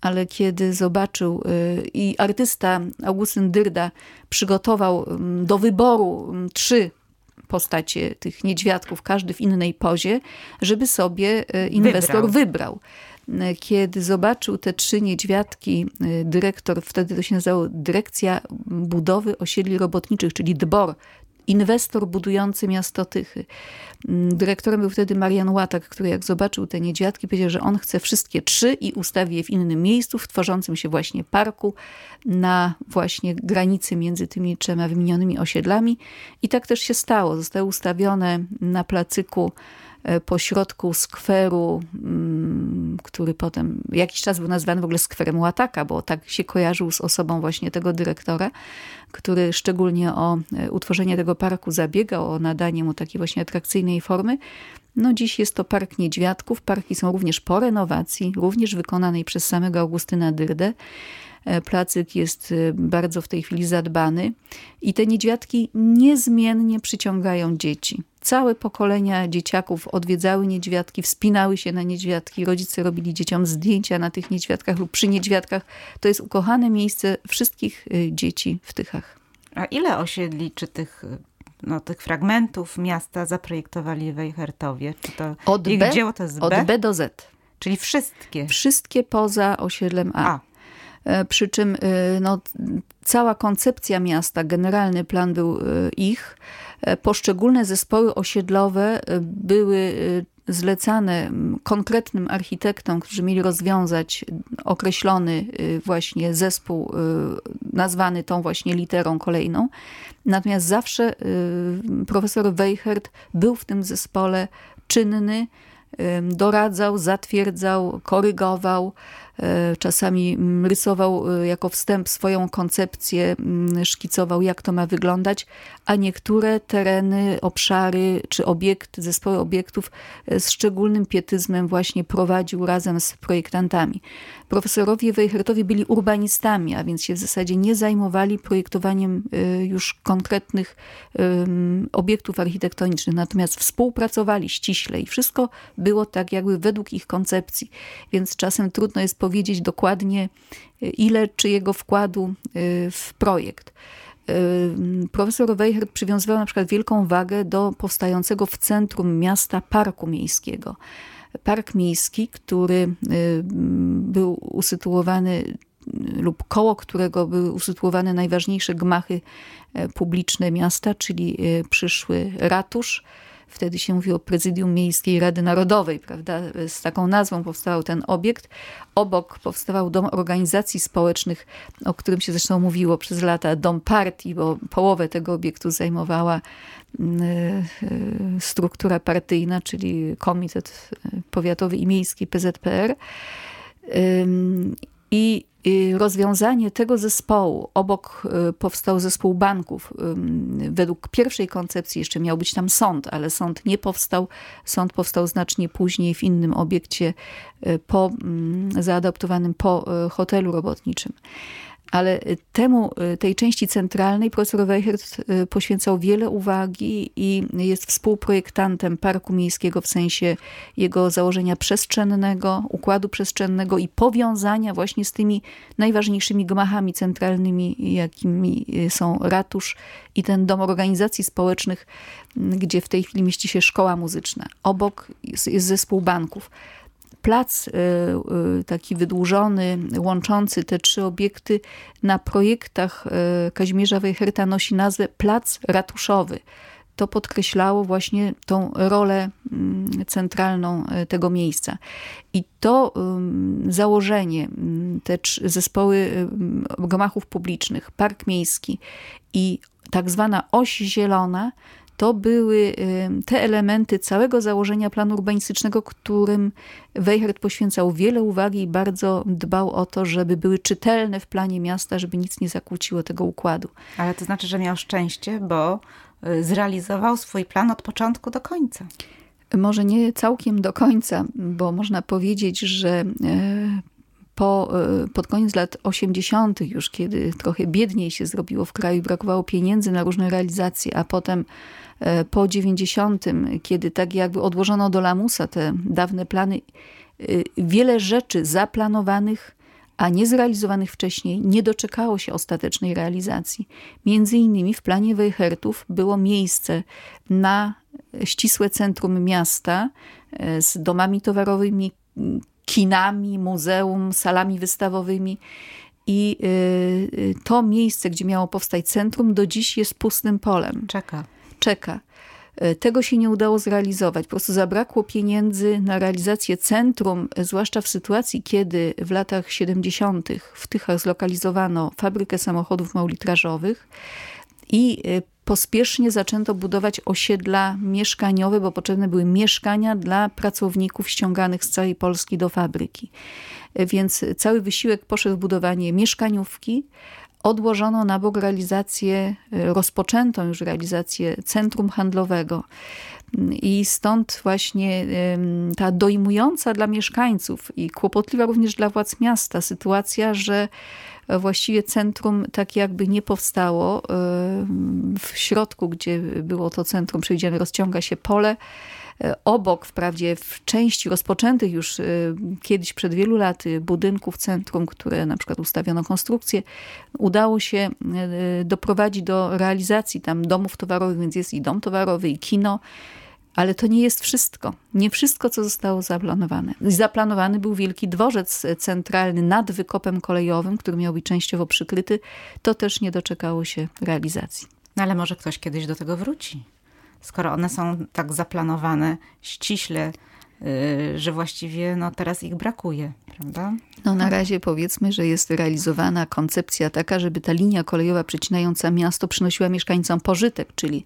ale kiedy zobaczył y, i artysta Augustyn Dyrda przygotował mm, do wyboru mm, trzy postacie tych niedźwiadków, każdy w innej pozie, żeby sobie inwestor wybrał. wybrał kiedy zobaczył te trzy niedźwiadki, y, dyrektor, wtedy to się nazywało Dyrekcja Budowy Osiedli Robotniczych, czyli DBOR, inwestor budujący miasto Tychy. Mm, dyrektorem był wtedy Marian Łatak, który jak zobaczył te niedźwiadki, powiedział, że on chce wszystkie trzy i ustawi je w innym miejscu, w tworzącym się właśnie parku, na właśnie granicy między tymi trzema wymienionymi osiedlami. I tak też się stało. Zostały ustawione na placyku pośrodku skweru, mm, który potem jakiś czas był nazwany w ogóle skwerem Łataka, bo tak się kojarzył z osobą właśnie tego dyrektora, który szczególnie o e, utworzenie tego parku zabiegał, o nadanie mu takiej właśnie atrakcyjnej formy. No dziś jest to Park Niedźwiadków. Parki są również po renowacji, również wykonanej przez samego Augustyna Dyrdę. E, placyk jest bardzo w tej chwili zadbany i te niedźwiadki niezmiennie przyciągają dzieci. Całe pokolenia dzieciaków odwiedzały niedźwiadki, wspinały się na niedźwiadki, rodzice robili dzieciom zdjęcia na tych niedźwiadkach lub przy niedźwiadkach. To jest ukochane miejsce wszystkich y, dzieci w Tychach. A ile osiedli, czy tych no, tych fragmentów miasta zaprojektowali Wejhertowie? Czy to od B, dzieło to jest Od B? B do Z. Czyli wszystkie? Wszystkie poza osiedlem A. A. E, przy czym y, no, cała koncepcja miasta, generalny plan był y, ich, poszczególne zespoły osiedlowe e, były e, zlecane konkretnym architektom, którzy mieli rozwiązać określony właśnie zespół, nazwany tą właśnie literą kolejną. Natomiast zawsze profesor Weichert był w tym zespole czynny, doradzał, zatwierdzał, korygował, E, czasami mm, rysował e, jako wstęp swoją koncepcję, mm, szkicował jak to ma wyglądać, a niektóre tereny, obszary czy obiekty, zespoły obiektów e, z szczególnym pietyzmem właśnie prowadził razem z projektantami. Profesorowie Wejhertowie byli urbanistami, a więc się w zasadzie nie zajmowali projektowaniem już konkretnych obiektów architektonicznych, natomiast współpracowali ściśle i wszystko było tak jakby według ich koncepcji, więc czasem trudno jest powiedzieć dokładnie, y, ile czyjego wkładu y, w projekt. Y, profesor Weichert przywiązywał na przykład wielką wagę do powstającego w centrum miasta parku miejskiego. Park miejski, który był usytuowany lub koło którego były usytuowane najważniejsze gmachy publiczne miasta, czyli przyszły ratusz, Wtedy się mówiło Prezydium Miejskiej Rady Narodowej, prawda? Z taką nazwą powstał ten obiekt. Obok powstawał Dom Organizacji Społecznych, o którym się zresztą mówiło przez lata, Dom Partii, bo połowę tego obiektu zajmowała mm, e, struktura partyjna, czyli Komitet Powiatowy i Miejski PZPR. I rozwiązanie tego zespołu, obok y, powstał zespół banków. Według pierwszej koncepcji jeszcze miał być tam sąd, ale sąd nie powstał. Sąd powstał znacznie później w innym obiekcie y, po, zaadaptowanym po y, hotelu robotniczym ale temu, tej części centralnej profesor Weichert y, poświęcał wiele uwagi i jest współprojektantem Parku Miejskiego w sensie jego założenia przestrzennego, układu przestrzennego i powiązania właśnie z tymi najważniejszymi gmachami centralnymi, jakimi y, są ratusz i ten dom organizacji społecznych, gdzie w tej chwili mieści się szkoła muzyczna. Obok jest zespół banków plac y, y, taki wydłużony, łączący te trzy obiekty na projektach y, Kazimierza Wejherta nosi nazwę Plac Ratuszowy. To podkreślało właśnie tą rolę mm, centralną tego miejsca. I to założenie, te zespoły gmachów publicznych, park miejski i tak zwana oś zielona to były te elementy całego założenia planu urbanistycznego, którym Weichert poświęcał wiele uwagi i bardzo dbał o to, żeby były czytelne w planie miasta, żeby nic nie zakłóciło tego układu. Ale to znaczy, że miał szczęście, bo y, zrealizował swój plan od początku do końca. Może nie całkiem do końca, bo można powiedzieć, że e, po, e, pod koniec lat 80., już kiedy trochę biedniej się zrobiło w kraju, brakowało pieniędzy na różne realizacje, a potem E, po 90., kiedy tak jakby odłożono do lamusa te dawne plany, e, wiele rzeczy zaplanowanych, a niezrealizowanych wcześniej nie doczekało się ostatecznej realizacji. Między innymi w planie Weichertów było miejsce na ścisłe centrum miasta z domami towarowymi, kinami, muzeum, salami wystawowymi. I to miejsce, gdzie miało powstać centrum, do dziś jest pustym polem. Czeka czeka. E, tego się nie udało zrealizować. Po prostu zabrakło pieniędzy na realizację centrum, zwłaszcza w sytuacji, kiedy w latach 70. w Tychach zlokalizowano fabrykę samochodów małolitrażowych i pospiesznie zaczęto budować osiedla mieszkaniowe, bo potrzebne były mieszkania dla pracowników ściąganych z całej Polski do fabryki. Więc cały wysiłek poszedł w budowanie mieszkaniówki, odłożono na bok realizację, e, rozpoczętą już realizację centrum handlowego. I stąd właśnie ta dojmująca dla mieszkańców i kłopotliwa również dla władz miasta sytuacja, że właściwie centrum tak jakby nie powstało. W środku, gdzie było to centrum przewidziane, rozciąga się pole E, obok, wprawdzie w części rozpoczętych już e, kiedyś przed wielu laty budynków centrum, które na przykład ustawiono konstrukcję, udało się e, doprowadzić do realizacji tam domów towarowych, więc jest i dom towarowy, i kino, ale to nie jest wszystko. Nie wszystko, co zostało zaplanowane. Zaplanowany był wielki dworzec centralny nad wykopem kolejowym, który miał być częściowo przykryty. To też nie doczekało się realizacji. No ale może ktoś kiedyś do tego wróci skoro one są tak zaplanowane ściśle, y, że właściwie no, teraz ich brakuje, prawda? No na razie powiedzmy, że jest realizowana koncepcja taka, żeby ta linia kolejowa przecinająca miasto przynosiła mieszkańcom pożytek, czyli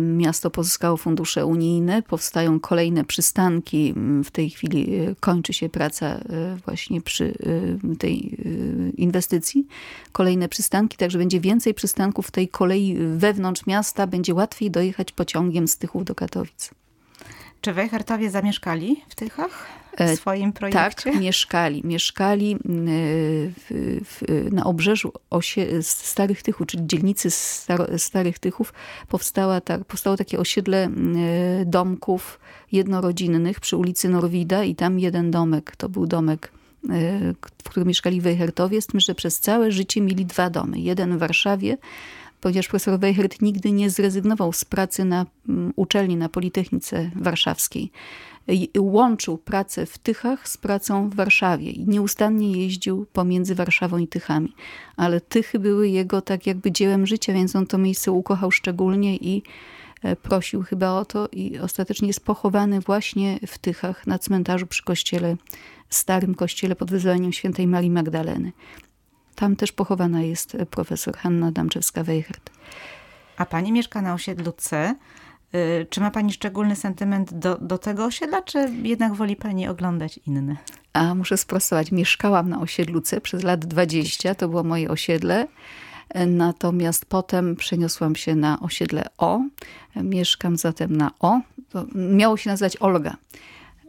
Miasto pozyskało fundusze unijne, powstają kolejne przystanki. W tej chwili e, kończy się praca e, właśnie przy e, tej inwestycji. Kolejne przystanki, także będzie więcej przystanków tej kolei wewnątrz miasta. Będzie łatwiej dojechać pociągiem z Tychów do Katowic. Czy Wejhertowie zamieszkali w Tychach? W swoim projekcie? Tak, mieszkali. Mieszkali w, w, na obrzeżu osie, Starych Tychów, czyli dzielnicy Starych Tychów. Powstała tak, powstało takie osiedle domków jednorodzinnych przy ulicy Norwida i tam jeden domek, to był domek w którym mieszkali Wejhertowie, z tym, że przez całe życie mieli dwa domy. Jeden w Warszawie, ponieważ profesor Weichert nigdy nie zrezygnował z pracy na uczelni, na Politechnice Warszawskiej. Łączył pracę w Tychach z pracą w Warszawie i nieustannie jeździł pomiędzy Warszawą i Tychami. Ale Tychy były jego tak jakby dziełem życia, więc on to miejsce ukochał szczególnie i e, prosił chyba o to i ostatecznie jest pochowany właśnie w Tychach na cmentarzu przy kościele, starym kościele pod wyzwaniem świętej Marii Magdaleny. Tam też pochowana jest profesor Hanna Damczewska-Weichert. A pani mieszka na osiedlu C. Y, czy ma pani szczególny sentyment do, do tego osiedla, czy jednak woli pani oglądać inne? A muszę sprostować. Mieszkałam na osiedlu C przez lat 20. To było moje osiedle. Natomiast potem przeniosłam się na osiedle O. Mieszkam zatem na O. To miało się nazywać Olga.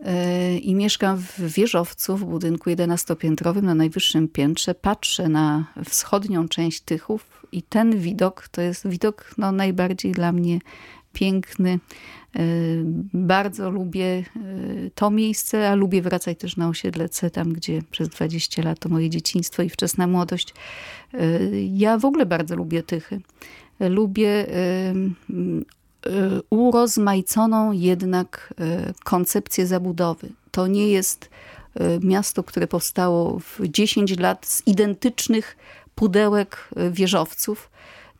E, i mieszkam w wieżowcu w budynku 11-piętrowym na najwyższym piętrze. Patrzę na wschodnią część Tychów i ten widok to jest widok no, najbardziej dla mnie piękny. E, bardzo lubię e, to miejsce, a lubię wracać też na osiedle C, tam gdzie przez 20 lat to moje dzieciństwo i wczesna młodość. Ja w ogóle bardzo lubię Tychy. Lubię urozmaiconą jednak koncepcję zabudowy. To nie jest miasto, które powstało w 10 lat z identycznych pudełek wieżowców,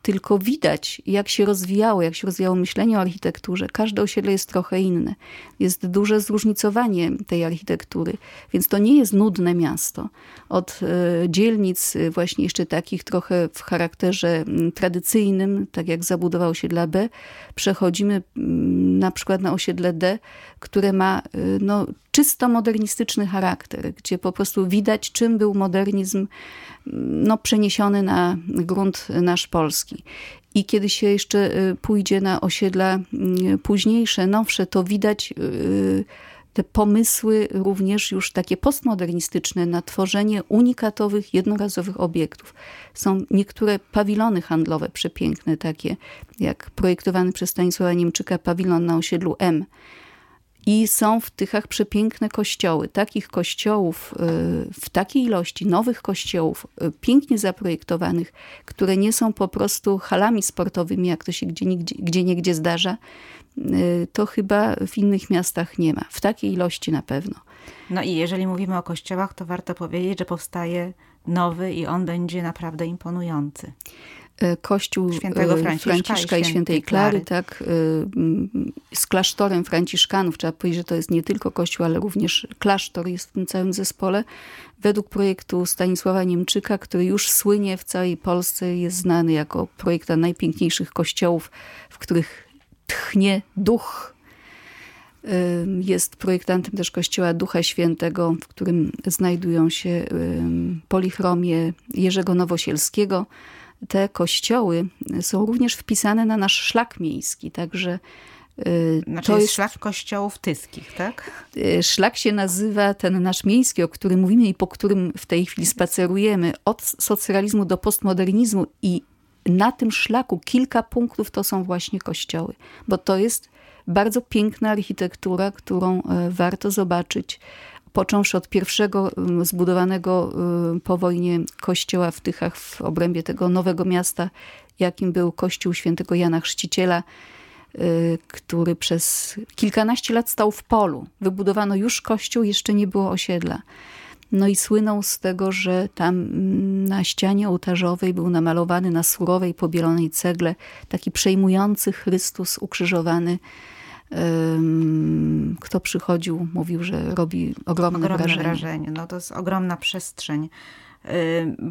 tylko widać, jak się rozwijało, jak się rozwijało myślenie o architekturze. Każde osiedle jest trochę inne. Jest duże zróżnicowanie tej architektury, więc to nie jest nudne miasto. Od e, dzielnic e, właśnie jeszcze takich trochę w charakterze tradycyjnym, tak jak zabudował się dla B, przechodzimy na przykład na osiedle D, które ma e, no, czysto modernistyczny charakter, gdzie po prostu widać, czym był modernizm no, przeniesiony na grunt nasz polski. I kiedy się jeszcze y, pójdzie na osiedla y, późniejsze, nowsze, to widać y, te pomysły również już takie postmodernistyczne na tworzenie unikatowych, jednorazowych obiektów. Są niektóre pawilony handlowe przepiękne, takie jak projektowany przez Stanisława Niemczyka pawilon na osiedlu M, i są w Tychach przepiękne kościoły. Takich kościołów y, w takiej ilości, nowych kościołów, y, pięknie zaprojektowanych, które nie są po prostu halami sportowymi, jak to się gdzie, nigdzie, gdzie niegdzie zdarza, y, to chyba w innych miastach nie ma. W takiej ilości na pewno. No i jeżeli mówimy o kościołach, to warto powiedzieć, że powstaje nowy i on będzie naprawdę imponujący. E, kościół Świętego e, Franciszka, Franciszka i, Świętej Klary, tak, z klasztorem Franciszkanów. Trzeba powiedzieć, że to jest nie tylko kościół, ale również klasztor jest w tym całym zespole. Według projektu Stanisława Niemczyka, który już słynie w całej Polsce, jest znany jako projekta najpiękniejszych kościołów, w których tchnie duch jest projektantem też kościoła Ducha Świętego, w którym znajdują się polichromie Jerzego Nowosielskiego. Te kościoły są również wpisane na nasz szlak miejski, także y, znaczy to jest szlak kościołów tyskich, tak? Y, szlak się nazywa ten nasz miejski, o którym mówimy i po którym w tej chwili spacerujemy, od socjalizmu do postmodernizmu i na tym szlaku kilka punktów to są właśnie kościoły, bo to jest bardzo piękna architektura, którą e, warto zobaczyć. Począwszy od pierwszego zbudowanego po wojnie kościoła w Tychach w obrębie tego nowego miasta, jakim był kościół świętego Jana Chrzciciela, e, który przez kilkanaście lat stał w polu. Wybudowano już kościół, jeszcze nie było osiedla. No i słynął z tego, że tam na ścianie ołtarzowej był namalowany na surowej, pobielonej cegle taki przejmujący Chrystus ukrzyżowany kto przychodził, mówił, że robi ogromne, ogromne wrażenie. wrażenie. No to jest ogromna przestrzeń.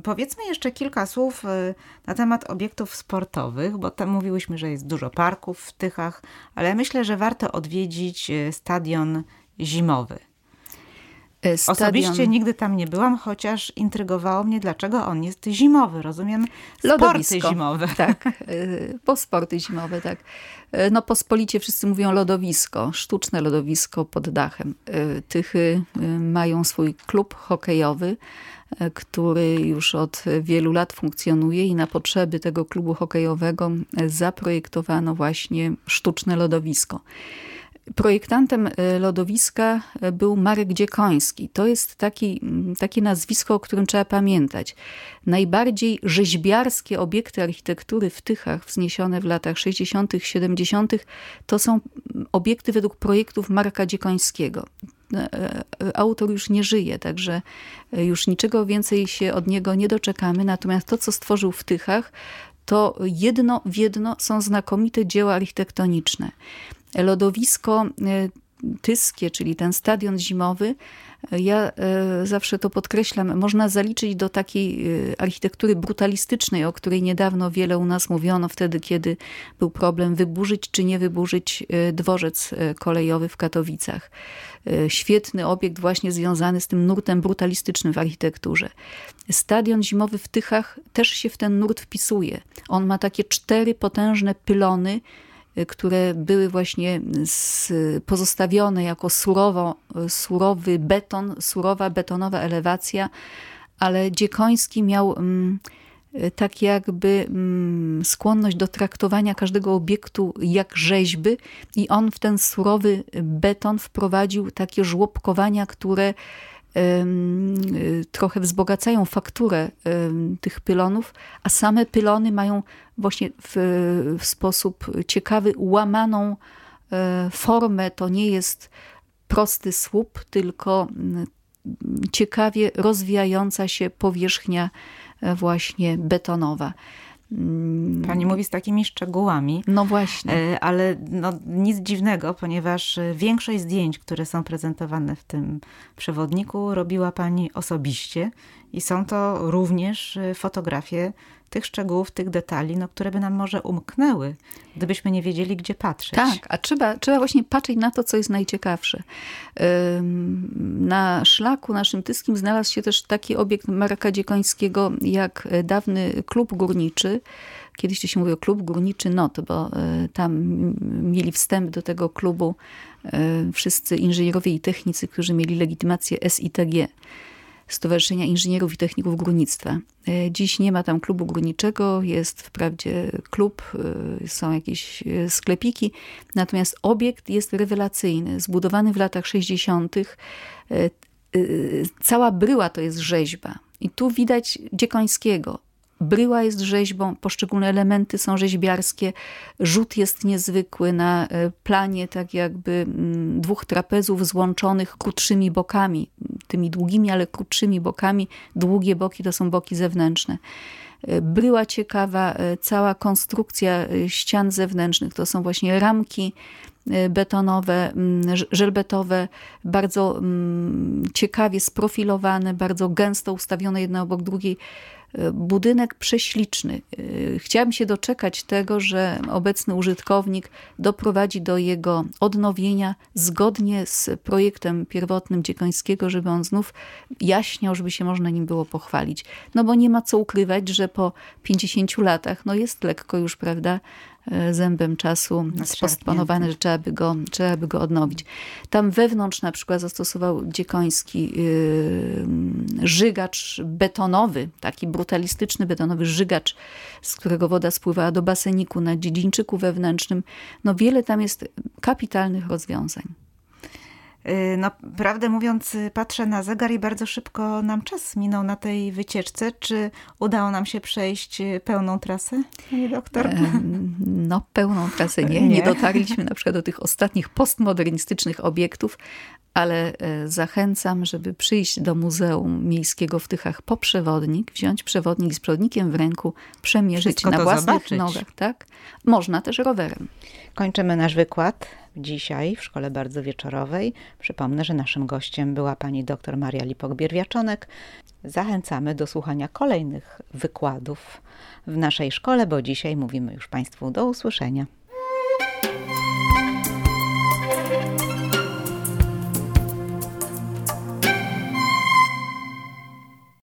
Powiedzmy jeszcze kilka słów y, na temat obiektów sportowych, bo tam mówiłyśmy, że jest dużo parków w Tychach, ale myślę, że warto odwiedzić y, stadion zimowy. E, stadion... Osobiście nigdy tam nie byłam, chociaż intrygowało mnie, dlaczego on jest zimowy. Rozumiem, Lodowisko. sporty zimowe. Tak, e, po sporty zimowe, tak. E, no pospolicie wszyscy mówią lodowisko, sztuczne lodowisko pod dachem. Tychy mają swój klub hokejowy, który już od wielu lat funkcjonuje i na potrzeby tego klubu hokejowego zaprojektowano właśnie sztuczne lodowisko. Projektantem e, lodowiska e, był Marek Dziekoński. To jest taki, takie nazwisko, o którym trzeba pamiętać. Najbardziej rzeźbiarskie obiekty architektury w Tychach, wzniesione w latach 60., 70., to są obiekty według projektów Marka Dziekońskiego. E, autor już nie żyje, także już niczego więcej się od niego nie doczekamy. Natomiast to, co stworzył w Tychach, to jedno w jedno są znakomite dzieła architektoniczne lodowisko e, tyskie, czyli ten stadion zimowy, e, ja e, zawsze to podkreślam, można zaliczyć do takiej architektury brutalistycznej, o której niedawno wiele u nas mówiono wtedy, kiedy był problem wyburzyć czy nie wyburzyć dworzec kolejowy w Katowicach. Świetny obiekt właśnie związany z tym nurtem brutalistycznym w architekturze. Stadion zimowy w Tychach też się w ten nurt wpisuje. On ma takie cztery potężne pylony, które były właśnie pozostawione jako surowo, surowy beton, surowa betonowa elewacja, ale Dziekoński miał mm, tak jakby mm, skłonność do traktowania każdego obiektu jak rzeźby i on w ten surowy beton wprowadził takie żłobkowania, które trochę wzbogacają fakturę tych pylonów, a same pylony mają właśnie w, w sposób ciekawy łamaną e, formę. To nie jest prosty słup, tylko ciekawie rozwijająca się powierzchnia e, właśnie betonowa. Mm. Pani mówi z takimi szczegółami. No właśnie. E, ale no, nic dziwnego, ponieważ e, większość zdjęć, które są prezentowane w tym przewodniku, robiła Pani osobiście i są to również e, fotografie tych szczegółów, tych detali, no, które by nam może umknęły, gdybyśmy nie wiedzieli, gdzie patrzeć. Tak, a trzeba, trzeba właśnie patrzeć na to, co jest najciekawsze. Na szlaku naszym tyskim znalazł się też taki obiekt Marka Dziekońskiego, jak dawny klub górniczy, Kiedyś to się mówiło klub górniczy NOT, bo e, tam mieli wstęp do tego klubu e, wszyscy inżynierowie i technicy, którzy mieli legitymację SITG. Stowarzyszenia Inżynierów i Techników Górnictwa. E, dziś nie ma tam klubu górniczego, jest wprawdzie klub, e, są jakieś e, sklepiki, natomiast obiekt jest rewelacyjny, zbudowany w latach 60. Cała bryła to jest rzeźba. I tu widać Dziekońskiego, Bryła jest rzeźbą, poszczególne elementy są rzeźbiarskie, rzut jest niezwykły na e, planie tak jakby mm, dwóch trapezów złączonych krótszymi bokami, tymi długimi, ale krótszymi bokami. Długie boki to są boki zewnętrzne. bryła ciekawa, cała konstrukcja ścian zewnętrznych to są właśnie ramki betonowe, mm, żelbetowe, bardzo mm, ciekawie sprofilowane, bardzo gęsto ustawione jedna obok drugiej budynek prześliczny. Chciałabym się doczekać tego, że obecny użytkownik doprowadzi do jego odnowienia zgodnie z projektem pierwotnym Dziekońskiego, żeby on znów jaśniał, żeby się można nim było pochwalić. No bo nie ma co ukrywać, że po 50 latach no jest lekko już, prawda, zębem czasu spostponowane, że trzeba by, go, trzeba by go odnowić. Tam wewnątrz na przykład zastosował Dziekoński yy, żygacz betonowy, taki brutalistyczny betonowy żygacz, z którego woda spływała do baseniku na dziedzińczyku wewnętrznym. No wiele tam jest kapitalnych rozwiązań. Y, no, prawdę mówiąc, patrzę na zegar i bardzo szybko nam czas minął na tej wycieczce. Czy udało nam się przejść y, pełną trasę, panie doktor? No, pełną trasę nie. Nie, nie dotarliśmy na przykład do tych ostatnich postmodernistycznych obiektów, ale e, zachęcam, żeby przyjść do Muzeum Miejskiego w Tychach po przewodnik, wziąć przewodnik z przewodnikiem w ręku, przemierzyć Wszystko na własnych zobaczyć. nogach. Tak? Można też rowerem. Kończymy nasz wykład dzisiaj w Szkole Bardzo Wieczorowej. Przypomnę, że naszym gościem była pani dr Maria Lipok-Bierwiaczonek. Zachęcamy do słuchania kolejnych wykładów w naszej szkole, bo dzisiaj mówimy już Państwu do usłyszenia.